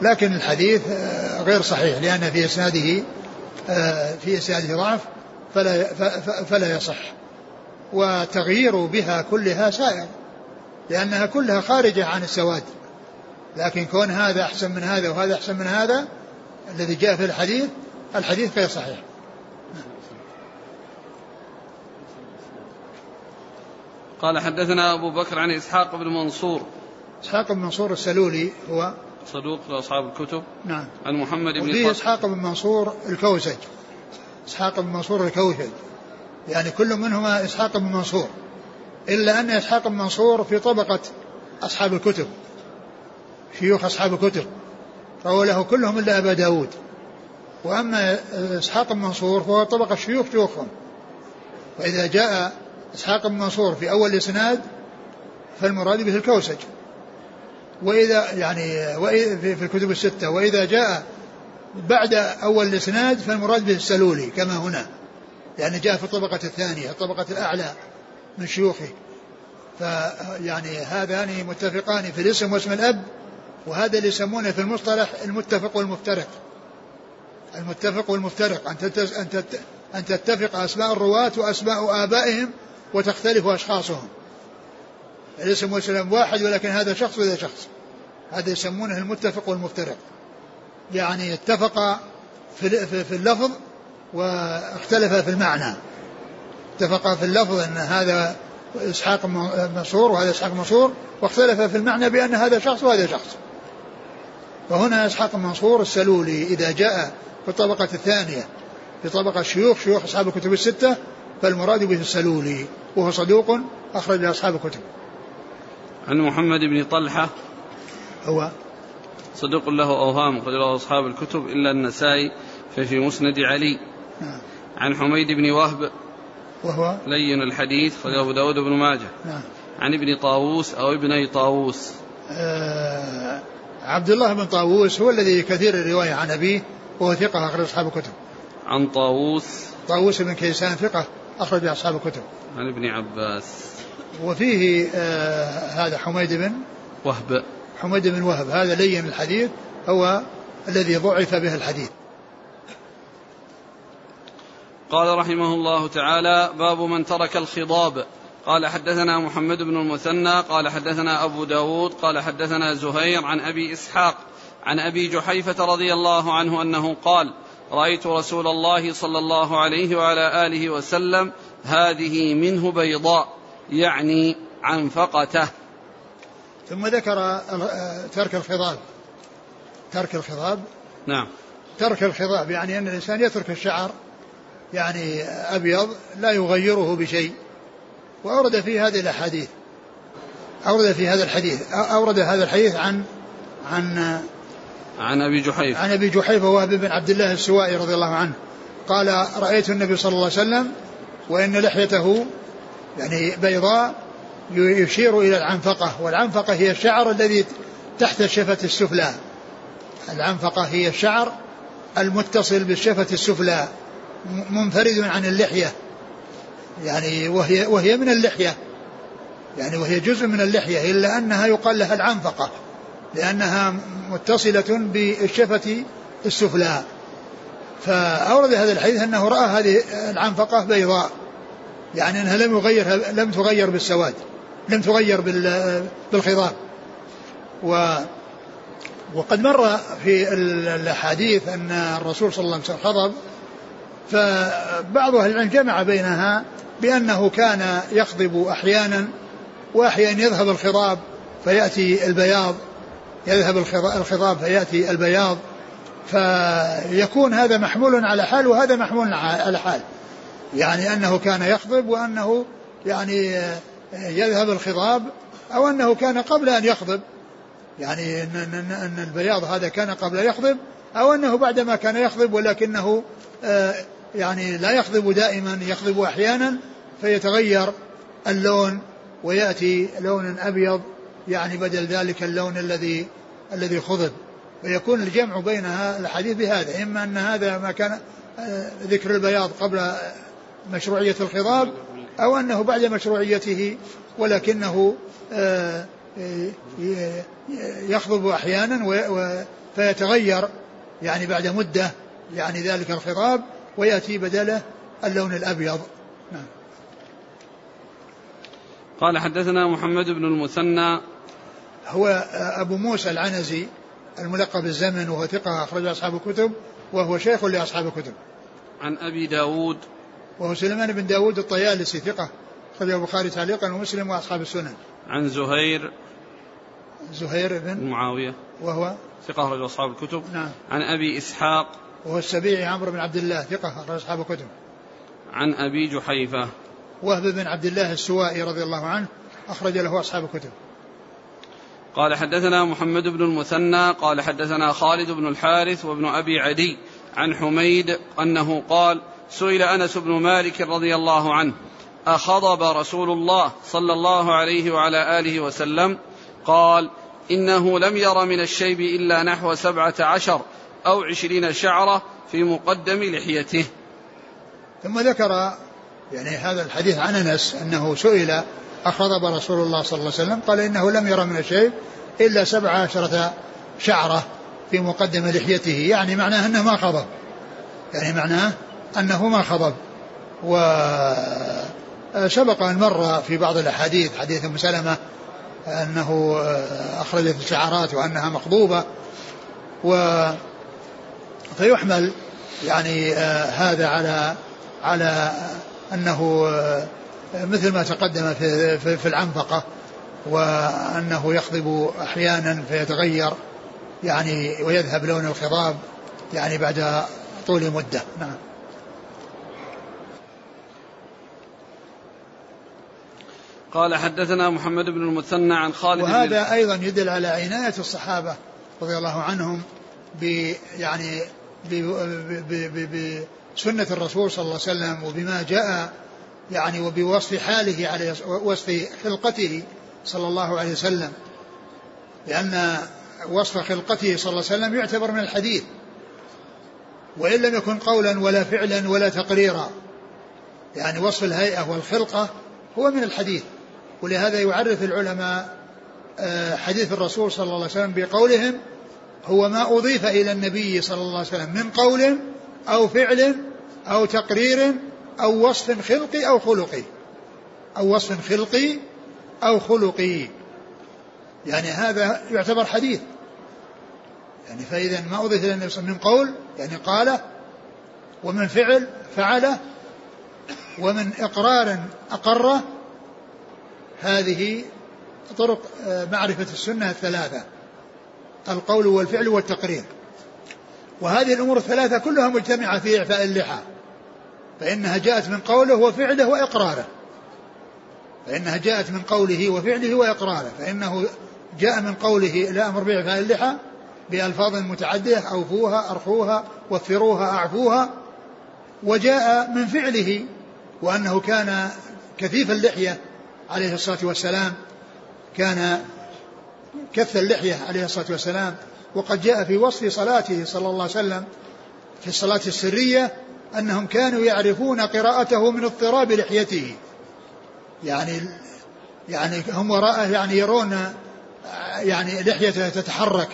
لكن الحديث آه، غير صحيح لأن في إسناده آه، في إسناده ضعف. فلا فلا يصح. وتغيير بها كلها سائر لأنها كلها خارجة عن السواد. لكن كون هذا أحسن من هذا وهذا أحسن من هذا الذي جاء في الحديث الحديث غير صحيح. قال حدثنا أبو بكر عن إسحاق بن منصور. إسحاق بن منصور السلولي هو صدوق لأصحاب الكتب. نعم. عن محمد بن وفيه إسحاق بن منصور الكوسج إسحاق بن منصور الكوسج يعني كل منهما إسحاق بن منصور. إلا أن إسحاق بن منصور في طبقة أصحاب الكتب شيوخ أصحاب الكتب فهو له كلهم إلا أبا داود. وأما إسحاق بن منصور فهو طبقة شيوخ شيوخهم. فإذا جاء إسحاق بن منصور في أول الإسناد فالمراد به الكوسج. وإذا يعني في الكتب الستة. وإذا جاء بعد أول الإسناد فالمراد به السلولي كما هنا يعني جاء في الطبقة الثانية الطبقة الأعلى من شيوخه. فيعني هذان متفقان في الاسم واسم الأب وهذا اللي يسمونه في المصطلح المتفق والمفترق. المتفق والمفترق أن أن تتفق أسماء الرواة وأسماء آبائهم وتختلف أشخاصهم. الاسم والسلام واحد ولكن هذا شخص وهذا شخص. هذا يسمونه المتفق والمفترق. يعني اتفق في في اللفظ واختلف في المعنى. اتفق في اللفظ إن هذا إسحاق منصور وهذا إسحاق منصور واختلف في المعنى بأن هذا شخص وهذا شخص. وهنا إسحاق المنصور السلولي إذا جاء في الطبقة الثانية في طبقة الشيوخ شيوخ أصحاب الكتب الستة فالمراد به السلولي وهو صدوق أخرج أصحاب الكتب. عن محمد بن طلحة هو صدوق له أوهام أخرج له أصحاب الكتب إلا النسائي ففي مسند علي. نعم. عن حميد بن وهب وهو؟ لين الحديث أخرج أبو داود بن ماجه. نعم. عن ابن طاووس أو ابني طاووس. آه عبد الله بن طاووس هو الذي كثير الرواية عن أبيه وهو ثقة أخرج أصحاب الكتب. عن طاووس. طاووس بن كيسان ثقة أخرج أصحاب الكتب. عن ابن عباس. وفيه آه هذا حميد بن وهب. حميد بن وهب هذا لين الحديث هو الذي ضعف به الحديث. قال رحمه الله تعالى باب من ترك الخضاب. قال حدثنا محمد بن المثنى قال حدثنا أبو داود قال حدثنا زهير عن أبي إسحاق عن أبي جحيفة رضي الله عنه أنه قال رأيت رسول الله صلى الله عليه وعلى آله وسلم هذه منه بيضاء يعني عنفقته ثم ذكر ترك الخضاب. ترك الخضاب. نعم. ترك الخضاب يعني أن الإنسان يترك الشعر يعني أبيض لا يغيره بشيء. وأورد في هذه الأحاديث. أورد في هذا الحديث. أورد هذا الحديث عن عن عن أبي جحيفة عن أبي جحيفة وهب بن عبد الله السوائي رضي الله عنه. قال رأيت النبي صلى الله عليه وسلم وإن لحيته يعني بيضاء يشير إلى العنفقة والعنفقة هي الشعر الذي تحت الشفة السفلى. العنفقة هي الشعر المتصل بالشفة السفلى منفرد عن اللحية. يعني وهي وهي من اللحية. يعني وهي جزء من اللحية إلا أنها يقال لها العنفقة لأنها متصلة بالشفة السفلى. فأورد هذا الحديث أنه رأى هذه العنفقة بيضاء يعني أنها لم يغير لم تغير بالسواد. لم تغير بالخضاب و وقد مر في الأحاديث أن الرسول صلى الله عليه وسلم خضب فبعض أهل العلم جمع بينها بأنه كان يخضب أحيانا وأحيانا يذهب الخضاب فيأتي البياض يذهب الخضاب فيأتي البياض. فيكون هذا محمول على حال وهذا محمول على حال. يعني أنه كان يخضب وأنه يعني يذهب الخضاب أو أنه كان قبل أن يخضب. يعني أن, أن, أن البياض هذا كان قبل يخضب أو أنه بعدما كان يخضب ولكنه آه، يعني لا يخضب دائما يخضب أحيانا فيتغير اللون ويأتي لون أبيض يعني بدل ذلك اللون الذي الذي خضب. ويكون الجمع بينها الحديث بهذا إما أن هذا ما كان آه، ذكر البياض قبل مشروعية الخضاب أو أنه بعد مشروعيته ولكنه آه، يخضب أحيانا فيتغير يعني بعد مدة يعني ذلك الخضاب ويأتي بدله اللون الأبيض. نعم. قال حدثنا محمد بن المثنى. هو أبو موسى العنزي الملقب الزمن وهو ثقة أخرج أصحاب الكتب وهو شيخ لأصحاب الكتب. عن أبي داود وهو سليمان بن داود الطيالسي ثقة أخرجه البخاري تعليقا ومسلم وأصحاب السنن. عن زهير زهير بن معاوية وهو ثقة أخرج أصحاب الكتب. نعم. عن أبي إسحاق وهو السبيعي عمرو بن عبد الله ثقة أخرج أصحاب الكتب. عن أبي جحيفة وهب بن عبد الله السوائي رضي الله عنه أخرج له أصحاب الكتب. قال حدثنا محمد بن المثنى قال حدثنا خالد بن الحارث وابن أبي عدي عن حميد أنه قال سئل أنس بن مالك رضي الله عنه أخضب رسول الله صلى الله عليه وعلى آله وسلم؟ قال إنه لم ير من الشيب إلا نحو سبعة عشر أو عشرين شعرة في مقدم لحيته. ثم ذكر يعني هذا الحديث عن أنس أنه سئل أخضب رسول الله صلى الله عليه وسلم قال إنه لم ير من الشيب إلا سبع عشرة شعرة في مقدم لحيته يعني معناه أنه ما خضب. يعني معناه أنه ما خضب وسبق أن مر في بعض الأحاديث حديث أم سلمة أنه أخرجت الشعرات وأنها مخضوبة. و فيحمل يعني هذا على على أنه مثل ما تقدم في, في, في العنفقة وأنه يخضب أحيانا فيتغير يعني ويذهب لون الخضاب يعني بعد طول مدة. نعم. قال حدثنا محمد بن المثنى عن خالد وهذا بن أيضا يدل على عناية الصحابة رضي الله عنهم ب يعني بسنة الرسول صلى الله عليه وسلم وبما جاء يعني وبوصف حاله عليه وصف خلقته صلى الله عليه وسلم. لأن وصف خلقته صلى الله عليه وسلم يعتبر من الحديث. وإن لم يكن قولا ولا فعلا ولا تقريرا. يعني وصف الهيئة والخلقة هو من الحديث. ولهذا يعرف العلماء آه، حديث الرسول صلى الله عليه وسلم بقولهم هو ما أضيف إلى النبي صلى الله عليه وسلم من قول أو فعل أو تقرير أو وصف خلقي أو خلقي أو وصف خلقي أو خلقي يعني هذا يعتبر حديث. يعني فإذا ما أضيف إلى النبي من قول يعني قاله ومن فعل فعله ومن إقرار أقره هذه طرق آه، معرفة السنة الثلاثة القول والفعل والتقرير. وهذه الأمور الثلاثة كلها مجتمعة في إعفاء اللحى فإنها جاءت من قوله وفعله وإقراره. فإنها جاءت من قوله وفعله وإقراره فإنه جاء من قوله لا أمر بإعفاء اللحى بألفاظ متعدية أوفوها أرخوها وفروها أعفوها. وجاء من فعله وأنه كان كثيف اللحية عليه الصلاة والسلام كان كث اللحية عليه الصلاة والسلام وقد جاء في وصف صلاته صلى الله عليه وسلم في الصلاة السرية أنهم كانوا يعرفون قراءته من اضطراب لحيته. يعني يعني هم وراءه يعني يرون يعني لحيته تتحرك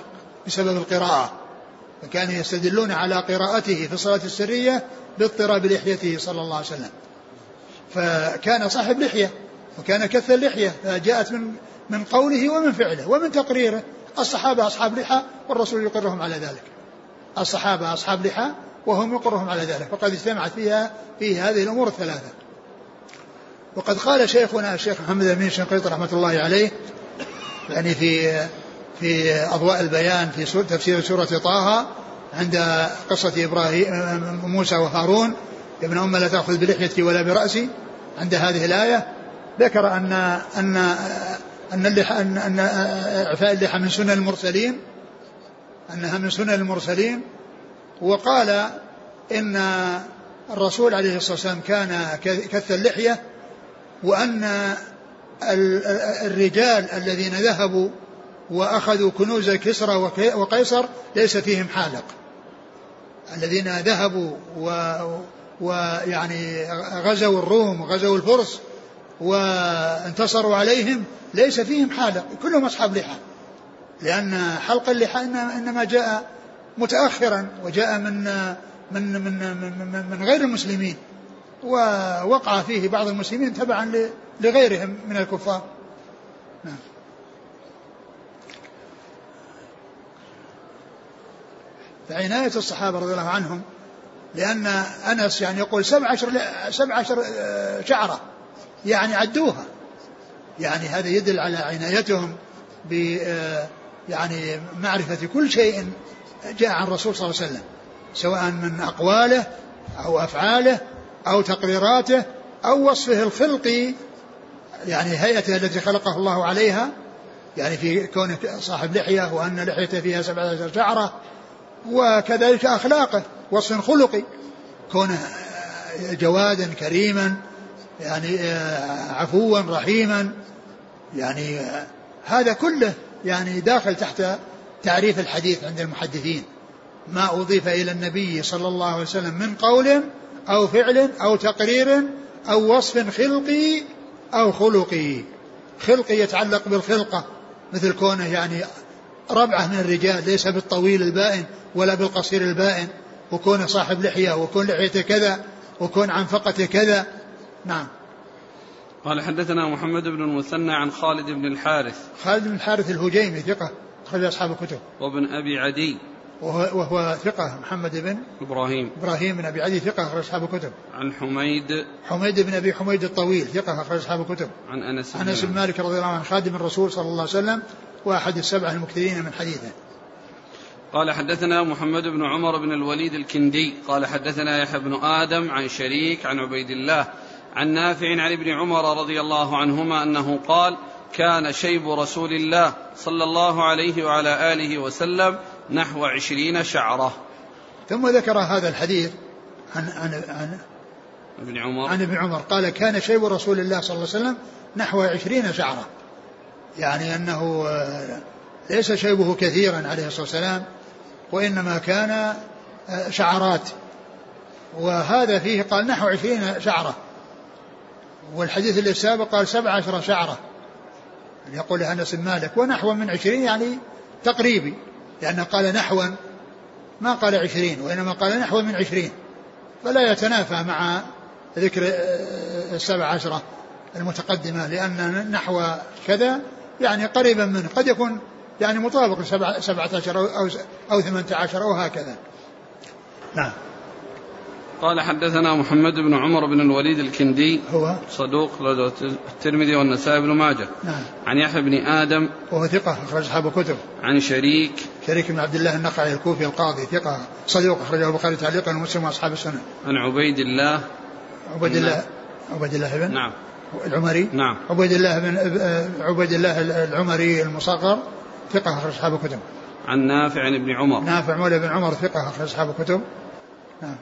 بسبب القراءة. فكانوا يستدلون على قراءته في الصلاة السرية باضطراب لحيته صلى الله عليه وسلم. فكان صاحب لحية. وكان كث اللحية فجاءت من من قوله ومن فعله ومن تقريره. الصحابة أصحاب لحى والرسول يقرهم على ذلك. الصحابة أصحاب لحى وهم يقرهم على ذلك. فقد اجتمعت فيها في هذه الأمور الثلاثة. وقد قال شيخنا الشيخ محمد أمين شنقيط رحمة الله عليه يعني في في أضواء البيان في تفسير سورة طه عند قصة إبراهيم موسى وهارون. ابن أم لا تأخذ بلحيتي ولا برأسي. عند هذه الآية ذكر أن أن أن اللحى أن أن إعفاء اللحى من سنن المرسلين أنها من سنن المرسلين وقال إن الرسول عليه الصلاة والسلام كان كث اللحية وأن الرجال الذين ذهبوا وأخذوا كنوز كسرى وقيصر ليس فيهم حالق. الذين ذهبوا و ويعني غزوا الروم وغزوا الفرس وانتصروا عليهم ليس فيهم حالق كلهم أصحاب لحى. لأن حلق اللحى إنما جاء متأخرا وجاء من من من من, غير المسلمين ووقع فيه بعض المسلمين تبعا لغيرهم من الكفار. نعم. فعناية الصحابة رضي الله عنهم لأن أنس يعني يقول سبع عشر سبع عشر آه، شعرة. يعني عدوها. يعني هذا يدل على عنايتهم ب آه، يعني معرفة كل شيء جاء عن الرسول صلى الله عليه وسلم سواء من أقواله أو أفعاله أو تقريراته أو وصفه الخلقي يعني هيئته التي خلقه الله عليها يعني في كونه صاحب لحية وأن لحيته فيها سبعة عشر شعرة وكذلك أخلاقه وصف خلقي كونه جوادا كريما يعني آه، عفوا رحيما. يعني آه، هذا كله يعني داخل تحت تعريف الحديث عند المحدثين. ما أضيف إلى النبي صلى الله عليه وسلم من قول أو فعل أو تقرير أو وصف خلقي أو خلقي. خلقي يتعلق بالخلقة مثل كونه يعني ربعة من الرجال ليس بالطويل البائن ولا بالقصير البائن. وكونه صاحب لحية وكون لحيته كذا وكون عنفقته كذا. نعم. قال حدثنا محمد بن المثنى عن خالد بن الحارث. خالد بن الحارث الهجيمي ثقة أخرج أصحاب الكتب. وابن أبي عدي. وهو, وهو ثقة محمد بن إبراهيم. إبراهيم بن أبي عدي ثقة أخرج أصحاب الكتب. عن حميد. حميد بن أبي حميد الطويل ثقة أخرج أصحاب الكتب. عن أنس عن أنس بن مالك رضي الله عنه خادم الرسول صلى الله عليه وسلم وأحد السبعة المكثرين من حديثه. قال حدثنا محمد بن عمر بن الوليد الكندي. قال حدثنا يحيى بن آدم عن شريك عن عبيد الله. عن نافع عن ابن عمر رضي الله عنهما أنه قال كان شيب رسول الله صلى الله عليه وعلى آله وسلم نحو عشرين شعرة. ثم ذكر هذا الحديث عن عن عن ابن عمر. عن ابن عمر. قال كان شيب رسول الله صلى الله عليه وسلم نحو عشرين شعرة. يعني أنه آه، ليس شيبه كثيرا عليه الصلاة والسلام وإنما كان آه، شعرات. وهذا فيه قال نحو عشرين شعرة. والحديث اللي السابق قال سبع عشر شعرة. يقول أنس بن مالك ونحو من عشرين يعني تقريبي لأنه قال نحوا ما قال عشرين وإنما قال نحو من عشرين. فلا يتنافى مع ذكر آه، السبع عشرة المتقدمة لأن نحو كذا يعني قريبا منه قد يكون يعني مطابق لسبعة عشر أو, أو ثمانية عشر أو هكذا. نعم. قال حدثنا محمد بن عمر بن الوليد الكندي. هو؟ صدوق الترمذي والنسائي بن ماجه. نعم. عن يحيى بن آدم. وهو ثقة أخرج أصحاب الكتب. عن شريك. شريك بن عبد الله النقعي الكوفي القاضي ثقة صدوق أخرجه البخاري تعليقا ومسلم وأصحاب السنة. عن عبيد الله. عبيد الله عبيد الله بن؟ نعم. العمري؟ نعم. عبيد الله بن عبيد الله العمري المصغر ثقة أخرج أصحاب الكتب. عن نافع عن ابن عمر. نافع مولى بن عمر ثقة أخرج أصحاب الكتب. نعم.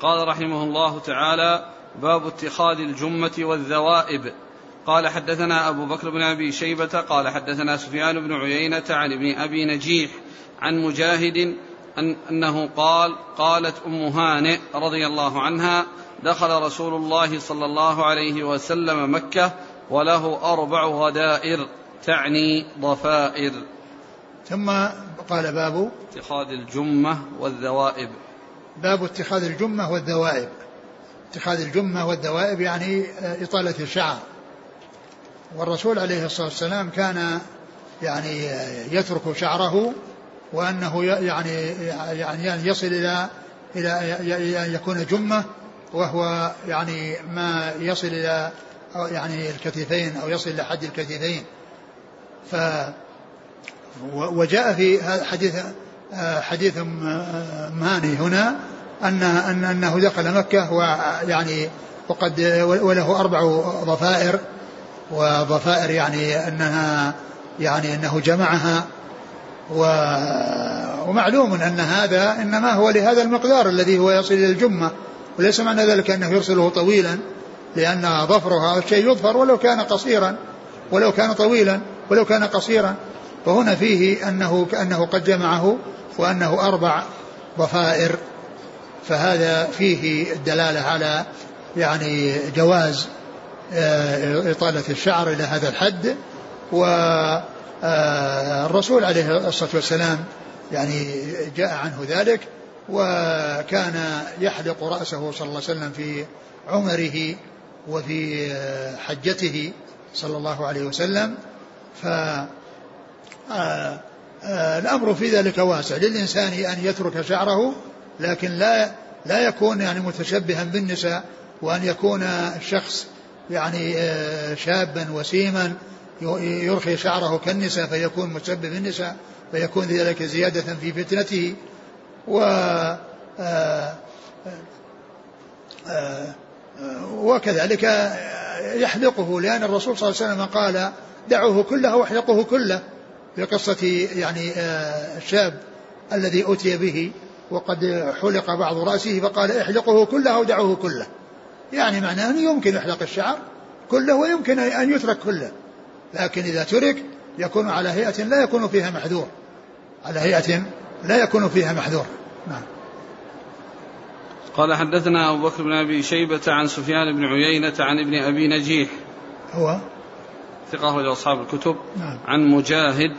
قال رحمه الله تعالى باب اتخاذ الجمة والذوائب. قال حدثنا أبو بكر بن أبي شيبة قال حدثنا سفيان بن عيينة عن ابن أبي نجيح عن مجاهد أن أنه قال قالت أم هانئ رضي الله عنها دخل رسول الله صلى الله عليه وسلم مكة وله أربع غدائر تعني ضفائر. ثم قال باب اتخاذ الجمة والذوائب. باب اتخاذ الجمة والذوائب اتخاذ الجمة والذوائب يعني إطالة الشعر. والرسول عليه الصلاة والسلام كان يعني يترك شعره وأنه يعني يعني يصل إلى إلى أن يكون جمة وهو يعني ما يصل إلى يعني الكتفين أو يصل إلى حد الكتفين. ف وجاء في حديث حديث ماني هنا أن أن أنه دخل مكة ويعني وقد وله أربع ضفائر وضفائر يعني أنها يعني أنه جمعها و ومعلوم أن هذا إنما هو لهذا المقدار الذي هو يصل إلى الجمة وليس معنى ذلك أنه يرسله طويلا لأن ظفرها الشيء يظفر ولو كان قصيرا ولو كان طويلا ولو كان قصيرا. وهنا فيه أنه كأنه قد جمعه وأنه أربع ضفائر فهذا فيه الدلالة على يعني جواز آه، إطالة الشعر إلى هذا الحد والرسول آه، عليه الصلاة والسلام يعني جاء عنه ذلك وكان يحلق رأسه صلى الله عليه وسلم في عمره وفي آه، حجته صلى الله عليه وسلم ف الأمر في ذلك واسع. للإنسان أن يترك شعره لكن لا لا يكون يعني متشبها بالنساء وأن يكون الشخص يعني آه، شابا وسيما يرخي شعره كالنساء فيكون متشبه بالنساء فيكون ذلك زيادة في فتنته. و آه، آه، وكذلك يحلقه لأن الرسول صلى الله عليه وسلم قال دعوه كله واحلقه كله. في قصة يعني الشاب الذي أتي به وقد حلق بعض رأسه فقال احلقه كله أو دعوه كله. يعني معناه أنه يمكن يحلق الشعر كله ويمكن أن يترك كله. لكن إذا ترك يكون على هيئة لا يكون فيها محذور. على هيئة لا يكون فيها محذور. نعم. قال حدثنا أبو بكر بن أبي شيبة عن سفيان بن عيينة عن ابن أبي نجيح. هو؟ ثقة أخرج أصحاب الكتب نعم. عن مجاهد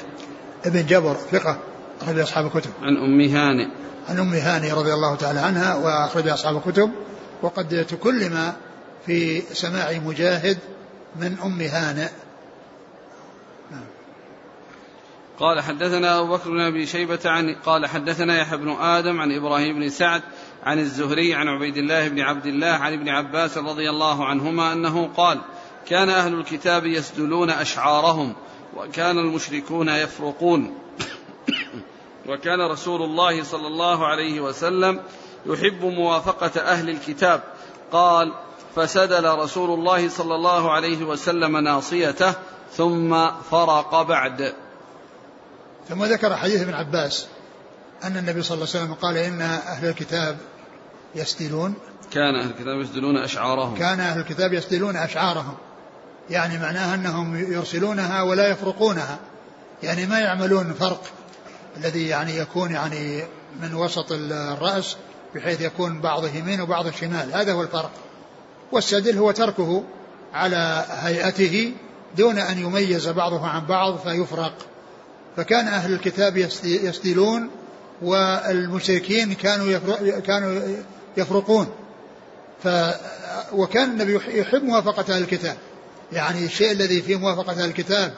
ابن جبر ثقة أخرج أصحاب الكتب عن أم هانئ عن أم هاني رضي الله تعالى عنها وأخرج أصحاب الكتب وقد تكلم في سماع مجاهد من أم هانئ نعم. قال حدثنا أبو بكر بن أبي شيبة عن قال حدثنا يحيى بن آدم عن إبراهيم بن سعد عن الزهري عن عبيد الله بن عبد الله عن ابن عباس رضي الله عنهما أنه قال كان أهل الكتاب يسدلون أشعارهم وكان المشركون يفرقون. *coughs* وكان رسول الله صلى الله عليه وسلم يحب موافقة أهل الكتاب. قال فسدل رسول الله صلى الله عليه وسلم ناصيته ثم فرق بعد. ثم ذكر حديث ابن عباس أن النبي صلى الله عليه وسلم قال إن أهل الكتاب يسدلون. كان أهل الكتاب يسدلون أشعارهم. كان أهل الكتاب يسدلون أشعارهم. يعني معناها أنهم يرسلونها ولا يفرقونها. يعني ما يعملون فرق. الذي يعني يكون يعني من وسط الرأس بحيث يكون بعضه يمين وبعضه شمال. هذا هو الفرق. والسدل هو تركه على هيئته دون أن يميز بعضه عن بعض فيفرق. فكان أهل الكتاب يسدلون والمشركين كانوا كانوا يفرقون. ف وكان النبي يحب موافقة أهل الكتاب. يعني الشيء الذي فيه موافقة الكتاب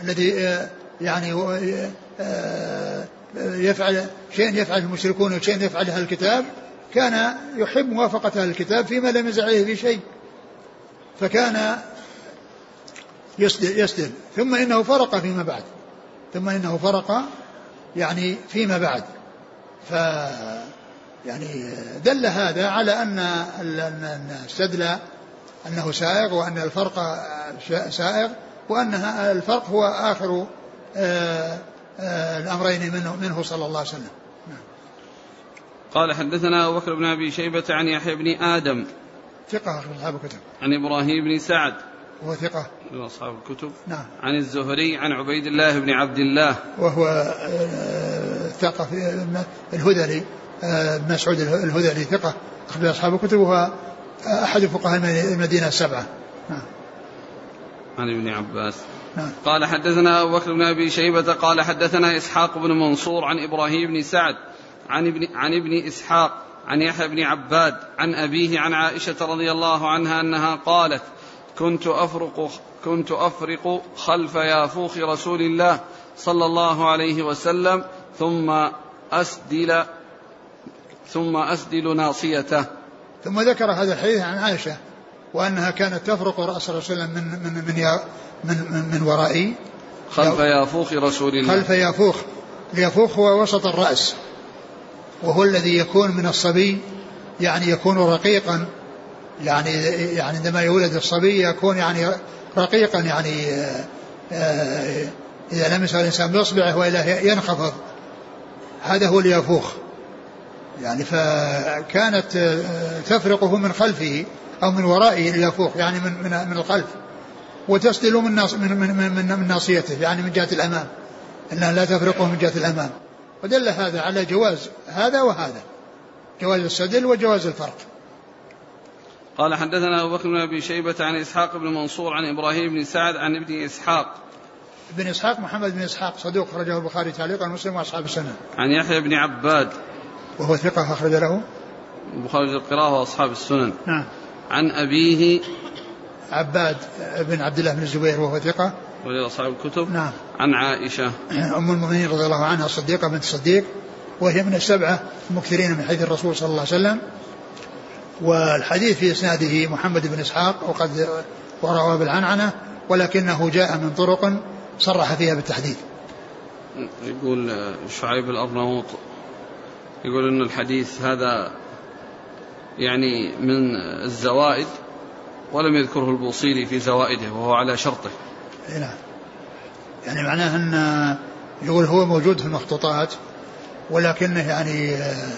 الذي آه، يعني آه، يفعل شيء يفعل المشركون وشيء يفعل أهل الكتاب كان يحب موافقة الكتاب فيما لم يزع عليه في شيء. فكان يسدل, يسدل ثم إنه فرق فيما بعد. ثم إنه فرق يعني فيما بعد. ف يعني دل هذا على أن السدل أنه سائغ وأن الفرق سائغ وأنها الفرق هو آخر آه، آه، الأمرين منه, منه صلى الله عليه وسلم. نعم. قال حدثنا أبو بكر بن أبي شيبة عن يحيى بن آدم. ثقة أخرج أصحاب الكتب عن إبراهيم بن سعد. وهو ثقة. من أصحاب الكتب. نعم. عن الزهري عن عبيد الله بن عبد الله. وهو آه، ثقة الهذلي مسعود الهذلي ثقة أخرج أصحاب الكتب وهو أحد فقهاء المدينة السبعة نعم. عن ابن عباس. نعم. قال حدثنا أبو بكر بن أبي شيبة قال حدثنا إسحاق بن منصور عن إبراهيم بن سعد عن ابن, عن ابن إسحاق عن يحيى بن عباد عن أبيه عن عائشة رضي الله عنها أنها قالت كنت أفرق كنت أفرق خلف يافوخ رسول الله صلى الله عليه وسلم ثم أسدل ثم أسدل ناصيته. ثم ذكر هذا الحديث عن عائشة وأنها كانت تفرق رأس رسول الله من من من من, من, من ورائي. خلف يافوخ رسول الله. خلف يافوخ. اليافوخ هو وسط الرأس. وهو الذي يكون من الصبي يعني يكون رقيقا. يعني يعني عندما يولد الصبي يكون يعني رقيقا يعني آه، آآ إذا لمس الإنسان بإصبعه وإلا ينخفض. هذا هو اليافوخ. يعني فكانت آه، تفرقه من خلفه أو من ورائه اليافوخ يعني من من من الخلف وتسدل من ناص من من من, من ناصيته يعني من جهة الأمام أنها لا تفرقه من جهة الأمام. ودل هذا على جواز هذا وهذا جواز السدل وجواز الفرق. قال حدثنا أبو بكر بن أبي شيبة عن إسحاق بن منصور عن إبراهيم بن سعد عن ابن إسحاق. ابن إسحاق محمد بن إسحاق صدوق خرجه البخاري تعليقا مسلم وأصحاب السنة. عن يحيى بن عباد وهو ثقة أخرج له؟ البخاري القراءة وأصحاب السنن. نعم. عن أبيه عباد بن عبد الله بن الزبير وهو ثقة. ولي أصحاب الكتب. نعم. عن عائشة. أم المؤمنين رضي الله عنها الصديقة بنت الصديق وهي من السبعة المكثرين من حديث الرسول صلى الله عليه وسلم. والحديث في إسناده محمد بن إسحاق وقد وروى بالعنعنة ولكنه جاء من طرق صرح فيها بالتحديد. يقول شعيب الأرناؤوط يقول أن الحديث هذا يعني من الزوائد ولم يذكره البوصيري في زوائده وهو على شرطه. نعم. يعني معناه أن يقول هو موجود في المخطوطات ولكنه يعني آه،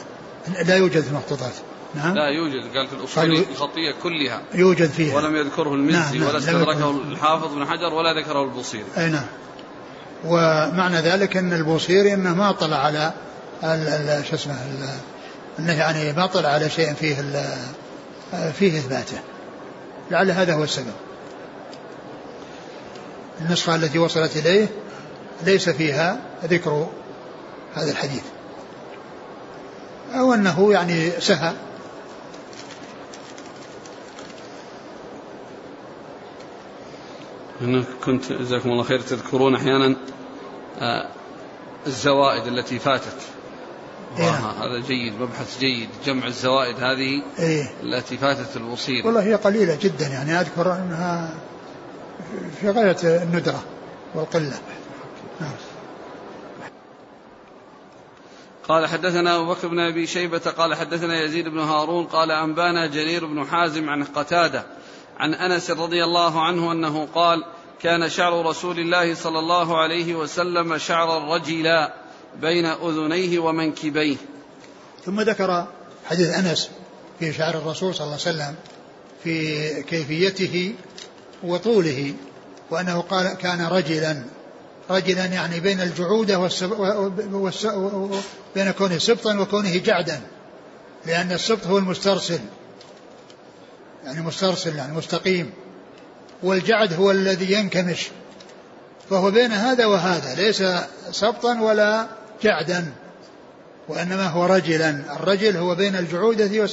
لا يوجد في المخطوطات نعم؟ لا يوجد. قال في الأصول الخطية كلها. يوجد فيها. ولم يذكره المزي نعم نعم ولا استدركه الحافظ بن حجر ولا ذكره البوصيري أي نعم. ومعنى ذلك أن البوصيري أنه ما اطلع على شو اسمه أنه يعني ما طلع على شيء فيه فيه إثباته. لعل هذا هو السبب. النسخة التي وصلت إليه ليس فيها ذكر هذا الحديث. أو أنه يعني سهى. أنا كنت جزاكم الله خير تذكرون أحيانا آه، الزوائد التي فاتت. إيه. هذا جيد مبحث جيد جمع الزوائد هذه إيه؟ التي فاتت الوصيل والله هي قليلة جدا يعني أذكر أنها في غاية الندرة والقلة. نعم. قال حدثنا أبو بكر بن أبي شيبة قال حدثنا يزيد بن هارون قال أنبانا جرير بن حازم عن قتادة عن أنس رضي الله عنه أنه قال كان شعر رسول الله صلى الله عليه وسلم شعر رجلا. بين أذنيه ومنكبيه. ثم ذكر حديث أنس في شعر الرسول صلى الله عليه وسلم في كيفيته وطوله وأنه قال كان رجلا. رجلا يعني بين الجعودة. بين كونه سبطا وكونه جعدا لأن السبط هو المسترسل. يعني مسترسل يعني مستقيم. والجعد هو الذي ينكمش. فهو بين هذا وهذا ليس سبطا ولا جعدا وإنما هو رجلا. الرجل هو بين الجعودة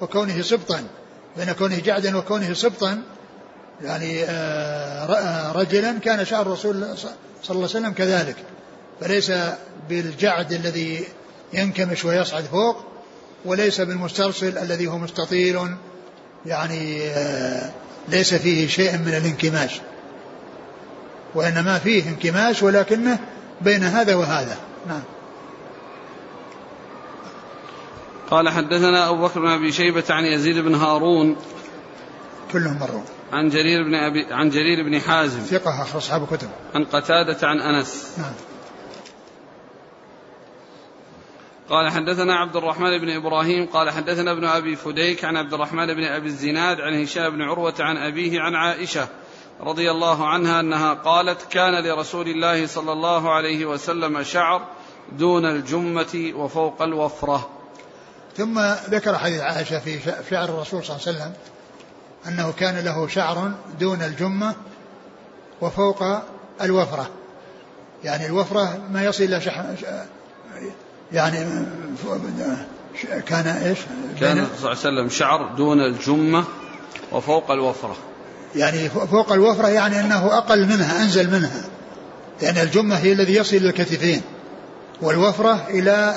وكونه سبطا. بين كونه جعدا وكونه سبطا. يعني آه، آه، رجلا كان شعر الرسول صلى الله عليه وسلم كذلك. فليس بالجعد الذي ينكمش ويصعد فوق وليس بالمسترسل الذي هو مستطيل. يعني آه، ليس فيه شيء من الانكماش. وإنما فيه انكماش ولكنه بين هذا وهذا. نعم. قال حدثنا أبو بكر بن أبي شيبة عن يزيد بن هارون كلهم مروا. عن جرير بن أبي عن جرير بن حازم ثقة أخرج أصحاب الكتب. عن قتادة عن أنس. نعم. قال حدثنا عبد الرحمن بن إبراهيم قال حدثنا ابن أبي فديك عن عبد الرحمن بن أبي الزناد عن هشام بن عروة عن أبيه عن عائشة رضي الله عنها أنها قالت كان لرسول الله صلى الله عليه وسلم شعر دون الجمة وفوق الوفرة. ثم ذكر حديث عائشة في شعر الرسول صلى الله عليه وسلم أنه كان له شعر دون الجمة وفوق الوفرة. يعني الوفرة ما يصل إلى يعني كان إيش؟ كان صلى الله عليه وسلم شعر دون الجمة وفوق الوفرة يعني فوق الوفرة يعني أنه أقل منها أنزل منها. لأن الجمة هي الذي يصل إلى الكتفين والوفرة إلى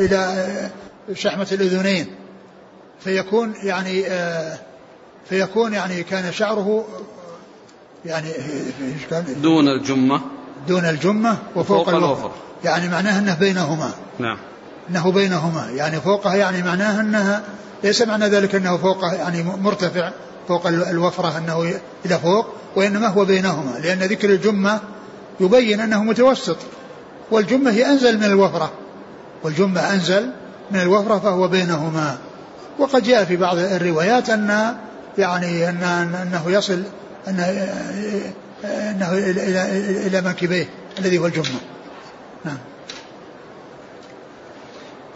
إلى شحمة الأذنين. فيكون يعني فيكون يعني كان شعره يعني دون الجمة. دون الجمة وفوق الوفرة. يعني معناه أنه بينهما. نعم. أنه بينهما. يعني فوقها يعني معناه أنها ليس معنى ذلك أنه فوقه يعني مرتفع. فوق الوفرة أنه إلى فوق وإنما هو بينهما لأن ذكر الجمة يبين أنه متوسط والجمة هي أنزل من الوفرة والجمة أنزل من الوفرة فهو بينهما. وقد جاء في بعض الروايات أن يعني أن أنه يصل أنه, أنه إلى إلى منكبيه الذي هو الجمة. نعم.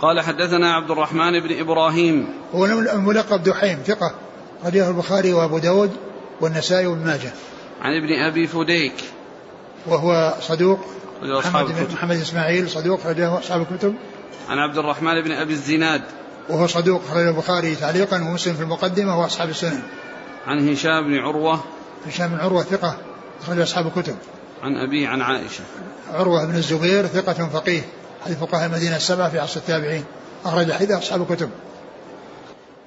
قال حدثنا عبد الرحمن بن إبراهيم. هو الملقب دحيم ثقة. رجله البخاري وأبو داود والنسائي وابن ماجه. عن ابن أبي فديك. وهو صدوق. محمد, بن محمد إسماعيل صدوق رجله أصحاب الكتب. عن عبد الرحمن بن أبي الزناد. وهو صدوق خرج البخاري تعليقا ومسلم في المقدمة وأصحاب السنن. عن هشام بن عروة. هشام بن عروة ثقة أخرج أصحاب الكتب. عن أبيه عن عائشة. عروة بن الزبير ثقة فقيه حديث فقهاء المدينة السبعة في عصر التابعين. أخرج حديث أصحاب الكتب.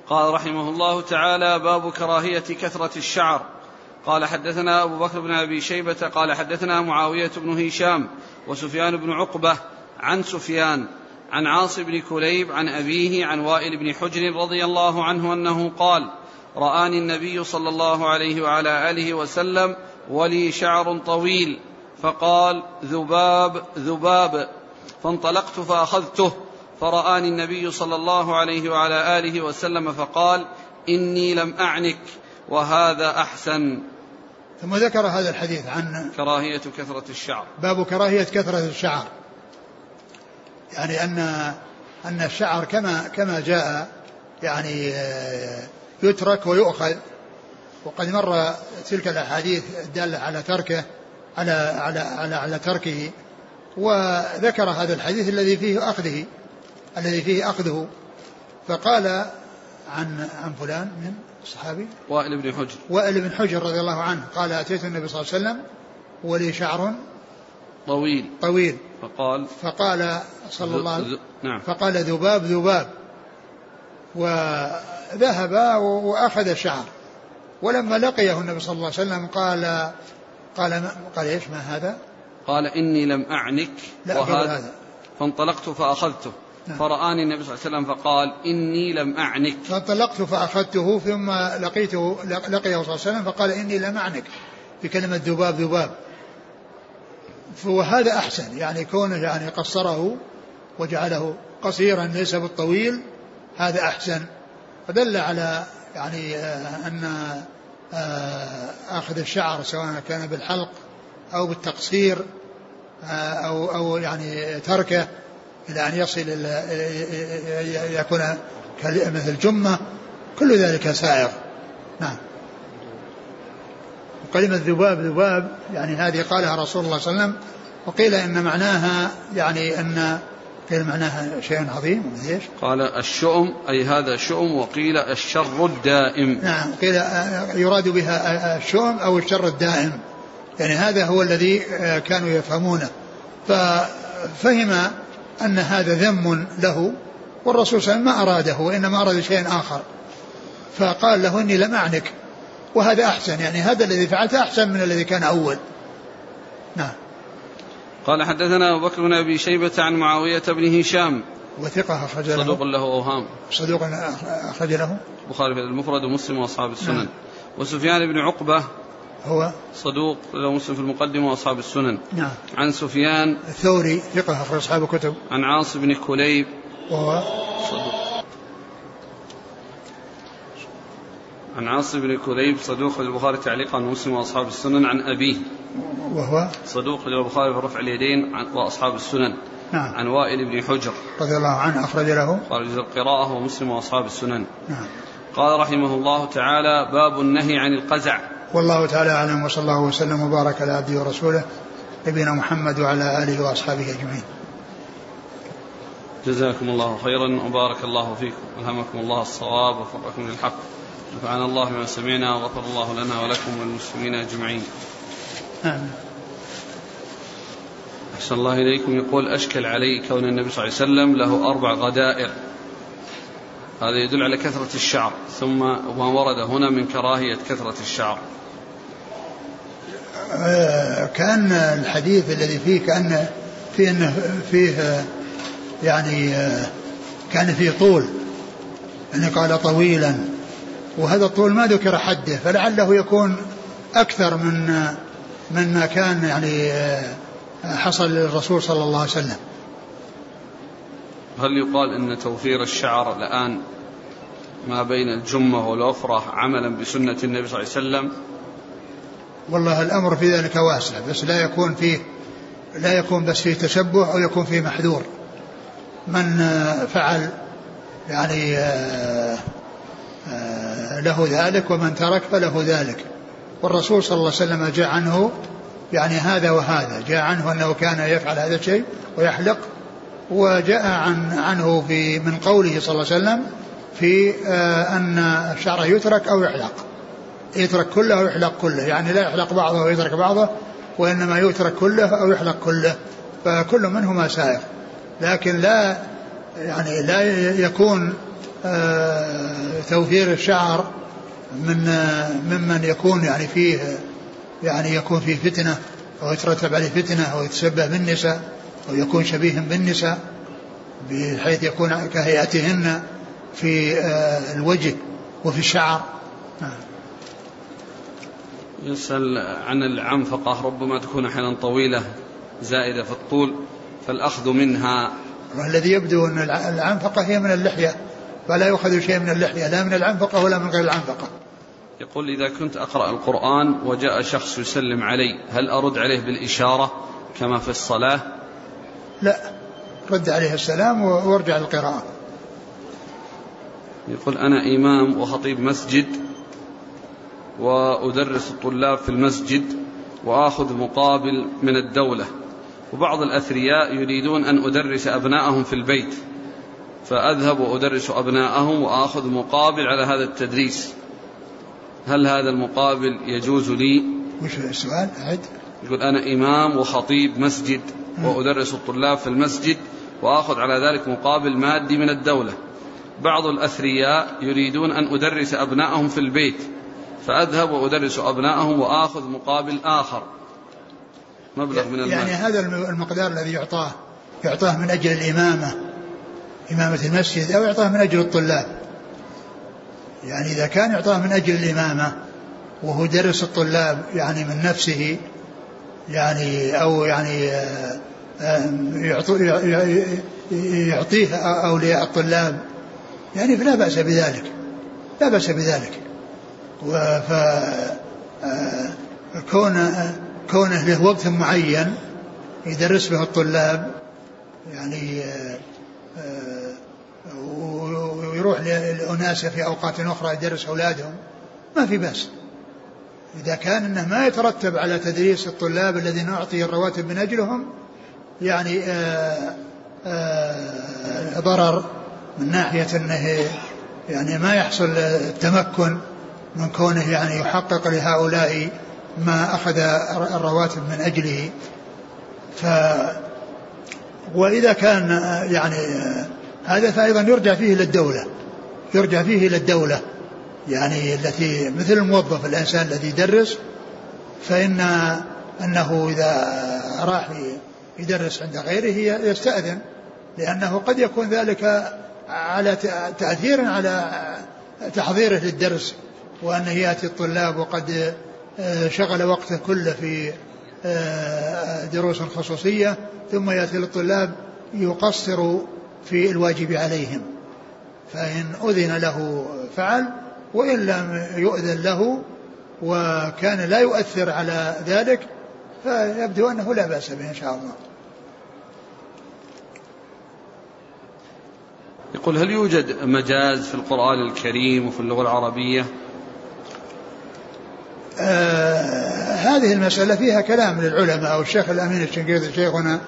قال رحمه الله تعالى باب كراهية كثرة الشعر. قال حدثنا أبو بكر بن أبي شيبة قال حدثنا معاوية بن هشام وسفيان بن عقبة عن سفيان عن عاص بن كليب عن أبيه عن وائل بن حجر رضي الله عنه أنه قال رآني النبي صلى الله عليه وعلى آله وسلم ولي شعر طويل فقال ذباب ذباب. فانطلقت فأخذته فرآني النبي صلى الله عليه وعلى آله وسلم فقال إني لم أعنك وهذا أحسن. ثم ذكر هذا الحديث عن كراهية كثرة الشعر. باب كراهية كثرة الشعر. يعني أن أن الشعر كما كما جاء يعني آه، يترك ويؤخذ. وقد مر تلك الأحاديث الدالة على تركه على على على على تركه. وذكر هذا الحديث الذي فيه أخذه. الذي فيه أخذه. فقال عن عن فلان من الصحابي وائل بن حجر. وائل بن حجر رضي الله عنه قال أتيت النبي صلى الله عليه وسلم ولي شعر طويل. طويل. فقال فقال صلى الله عليه وسلم نعم. فقال ذباب ذباب. وذهب وأخذ الشعر. ولما لقيه النبي صلى الله عليه وسلم قال قال ما قال إيش ما هذا؟ قال إني لم أعنك. لا وهذا هذا. فانطلقت فأخذته. نعم. فرآني النبي صلى الله عليه وسلم فقال إني لم أعنك. فانطلقت فأخذته ثم لقيته لقيه صلى الله عليه وسلم فقال إني لم أعنك. في كلمة ذباب ذباب. فهذا أحسن. يعني كونه يعني قصره وجعله قصيرا ليس بالطويل هذا أحسن. فدل على يعني آه، أن آه، أخذ الشعر سواء كان بالحلق أو بالتقصير آه، أو أو يعني تركه إلى أن يصل إلى يكون مثل جمة كل ذلك سائغ نعم. وكلمة ذباب ذباب يعني هذه قالها رسول الله صلى الله عليه وسلم وقيل إن معناها يعني أن قيل معناها شيء عظيم إيش؟ قال الشؤم أي هذا شؤم وقيل الشر الدائم. نعم. قيل يراد بها الشؤم أو الشر الدائم. يعني هذا هو الذي كانوا يفهمونه. ففهم أن هذا ذم له والرسول صلى الله عليه وسلم ما أراده وإنما أراد شيئا آخر. فقال له إني لم أعنك. وهذا أحسن يعني هذا الذي فعلته أحسن من الذي كان أول. نعم. قال حدثنا أبو بكر بن أبي شيبة عن معاوية بن هشام. وثقة أخرج له صدوق له أوهام صدوق أخرج له البخاري في المفرد ومسلم وأصحاب السنن. نعم. وسفيان بن عقبة هو صدوق له مسلم في المقدمة وأصحاب السنن. نعم. عن سفيان. الثوري ثقة أخرج أصحاب الكتب. عن عاص بن كليب. وهو صدوق. عن عاص بن كليب صدوق البخاري تعليقا عن مسلم وأصحاب السنن. عن أبيه. وهو صدوق البخاري في رفع اليدين وأصحاب السنن. نعم. عن وائل بن حجر. رضي الله عنه أخرج له. خارج القراءة ومسلم وأصحاب السنن. نعم. قال رحمه الله تعالى باب النهي عن القزع. والله تعالى أعلم وصلى الله وسلم وبارك على عبده ورسوله نبينا محمد وعلى آله وأصحابه أجمعين. جزاكم الله خيرا وبارك الله فيكم. ألهمكم الله الصواب وفقكم للحق. نفعنا الله بما سمعنا وغفر الله لنا ولكم وللمسلمين أجمعين. آمين. أحسن الله إليكم. يقول أشكل علي كون النبي صلى الله عليه وسلم له أربع غدائر. هذا يدل على كثرة الشعر ثم ما ورد هنا من كراهية كثرة الشعر. كأن الحديث الذي فيه كأن فيه أنه فيه يعني آه، كأن فيه طول يعني قال طويلا. وهذا الطول ما ذكر حده فلعله يكون أكثر من من ما كان يعني آه، حصل للرسول صلى الله عليه وسلم. هل يقال أن توفير الشعر الآن ما بين الجمة والأفرة عملا بسنة النبي صلى الله عليه وسلم؟ والله الأمر في ذلك واسع بس لا يكون فيه لا يكون بس فيه تشبه أو يكون فيه محذور. من آه، فعل يعني آه، له ذلك ومن ترك فله ذلك. والرسول صلى الله عليه وسلم جاء عنه يعني هذا وهذا جاء عنه أنه كان يفعل هذا الشيء ويحلق وجاء عن عنه في من قوله صلى الله عليه وسلم في آه أن الشعر يترك أو يحلق. يترك كله أو يحلق كله. يعني لا يحلق بعضه ويترك بعضه وإنما يترك كله أو يحلق كله. فكل منهما سائر. لكن لا يعني لا يكون آه، توفير الشعر من آه، ممن يكون يعني فيه يعني يكون فيه فتنة أو يترتب عليه فتنة أو يتشبه بالنساء أو يكون شبيه بالنساء بحيث يكون كهيئتهن في آه، الوجه وفي الشعر. يسأل عن العنفقة ربما تكون أحيانا طويلة زائدة في الطول فالأخذ منها. والذي يبدو أن العنفقة هي من اللحية فلا يؤخذ شيء من اللحية لا من العنفقة ولا من غير العنفقة. يقول إذا كنت أقرأ القرآن وجاء شخص يسلم علي هل أرد عليه بالإشارة كما في الصلاة؟ لا رد عليه السلام وارجع للقراءة. يقول أنا إمام وخطيب مسجد وأدرس الطلاب في المسجد وآخذ مقابل من الدولة. وبعض الأثرياء يريدون أن أدرس أبنائهم في البيت. فأذهب وأدرس أبناءهم وآخذ مقابل على هذا التدريس. هل هذا المقابل يجوز لي؟ وش السؤال؟ أعد يقول أنا إمام وخطيب مسجد وأدرس الطلاب في المسجد وآخذ على ذلك مقابل مادي من الدولة. بعض الأثرياء يريدون أن أدرس أبنائهم في البيت. فأذهب وأدرس أبنائهم وآخذ مقابل آخر. مبلغ من المال. يعني هذا المقدار الذي يعطاه يعطاه من أجل الإمامة إمامة المسجد أو يعطاه من أجل الطلاب. يعني إذا كان يعطاه من أجل الإمامة وهو درس الطلاب يعني من نفسه يعني أو يعني آه، آه، يعطيه أولياء الطلاب يعني فلا بأس بذلك. لا بأس بذلك. ف آه، كون كونه له وقت معين يدرس به الطلاب يعني ويروح لأناس في أوقات أخرى يدرس أولادهم ما في بأس. إذا كان أنه ما يترتب على تدريس الطلاب الذين نعطي الرواتب من أجلهم يعني ضرر من ناحية أنه يعني ما يحصل التمكن من كونه يعني يحقق لهؤلاء ما أخذ الرواتب من أجله. ف وإذا كان يعني هذا فأيضا يرجع فيه إلى الدولة يرجع فيه إلى الدولة يعني التي مثل الموظف الإنسان الذي يدرس فإن أنه إذا راح يدرس عند غيره يستأذن لأنه قد يكون ذلك على تأثير على تحضيره للدرس. وأنه يأتي الطلاب وقد آه، شغل وقته كله في آه، دروس خصوصية ثم يأتي للطلاب يقصر في الواجب عليهم. فإن أذن له فعل وإن لم يؤذن له وكان لا يؤثر على ذلك فيبدو أنه لا بأس به إن شاء الله. يقول هل يوجد مجاز في القرآن الكريم وفي اللغة العربية آه هذه المسألة فيها كلام للعلماء أو الشيخ الأمين الشنقيطي شيخنا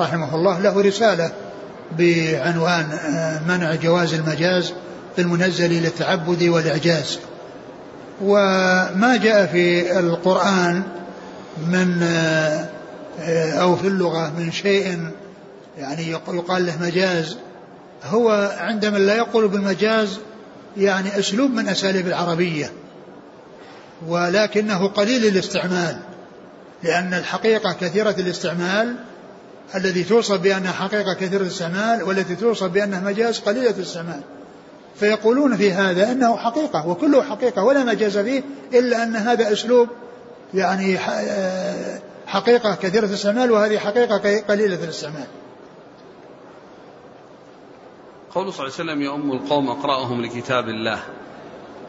رحمه الله له رسالة بعنوان آه منع جواز المجاز المنزل للتعبد والإعجاز. وما جاء في القرآن من آه أو في اللغة من شيء يعني يقال له مجاز. هو عندما لا يقول بالمجاز يعني أسلوب من أساليب العربية. ولكنه قليل الاستعمال لأن الحقيقة كثيرة الاستعمال الذي توصف بأنها حقيقة كثيرة الاستعمال والتي توصف بأنها مجاز قليلة الاستعمال. فيقولون في هذا أنه حقيقة وكله حقيقة ولا مجاز فيه إلا أن هذا أسلوب يعني حقيقة كثيرة الاستعمال وهذه حقيقة قليلة الاستعمال. قول صلى الله عليه وسلم يؤم القوم أقرأهم لكتاب الله.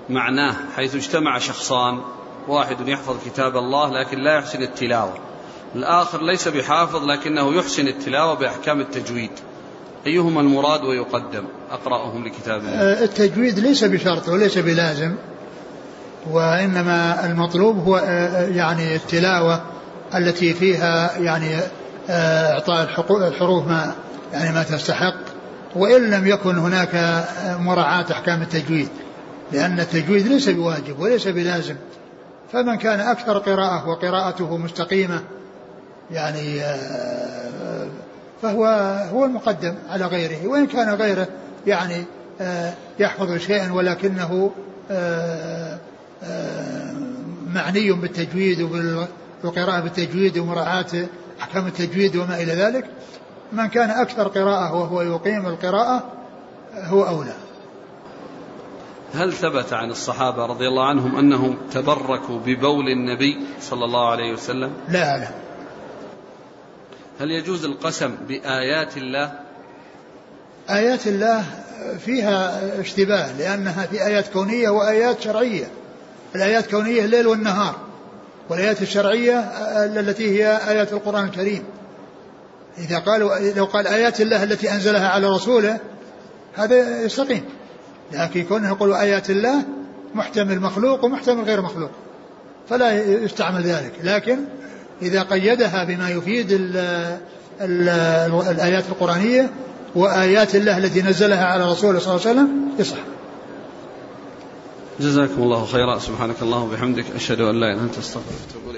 معناه حيث اجتمع شخصان واحد يحفظ كتاب الله لكن لا يحسن التلاوة. الآخر ليس بحافظ لكنه يحسن التلاوة بأحكام التجويد. أيهما المراد ويقدم؟ أقرأهم لكتاب الله. آه، التجويد ليس بشرط وليس بلازم وإنما المطلوب هو آه، آه، يعني التلاوة التي فيها يعني إعطاء الحروف ما يعني ما تستحق وإن لم يكن هناك مراعاة أحكام التجويد. لأن التجويد ليس بواجب وليس بلازم. فمن كان أكثر قراءة وقراءته مستقيمة يعني آه، فهو هو المقدم على غيره. وإن كان غيره يعني آه، يحفظ شيئا ولكنه آه، معني بالتجويد وبالقراءة بالتجويد ومراعاة أحكام التجويد وما إلى ذلك من كان أكثر قراءة وهو يقيم القراءة هو أولى. هل ثبت عن الصحابة رضي الله عنهم أنهم تبركوا ببول النبي صلى الله عليه وسلم؟ لا لا. هل يجوز القسم بآيات الله؟ آيات الله فيها اشتباه لأنها في آيات كونية وآيات شرعية. الآيات كونية الليل والنهار والآيات الشرعية التي هي آيات القرآن الكريم. إذا قالوا لو قال آيات الله التي أنزلها على رسوله هذا يستقيم. لكن كونه يقول آيات الله محتمل مخلوق ومحتمل غير مخلوق فلا يستعمل ذلك. لكن إذا قيدها بما يفيد ال ال الآيات القرآنية وآيات الله التي نزلها على رسوله صلى الله عليه وسلم يصح. جزاكم الله خيرا. سبحانك اللهم وبحمدك أشهد أن لا إله إلا أنت أستغفرك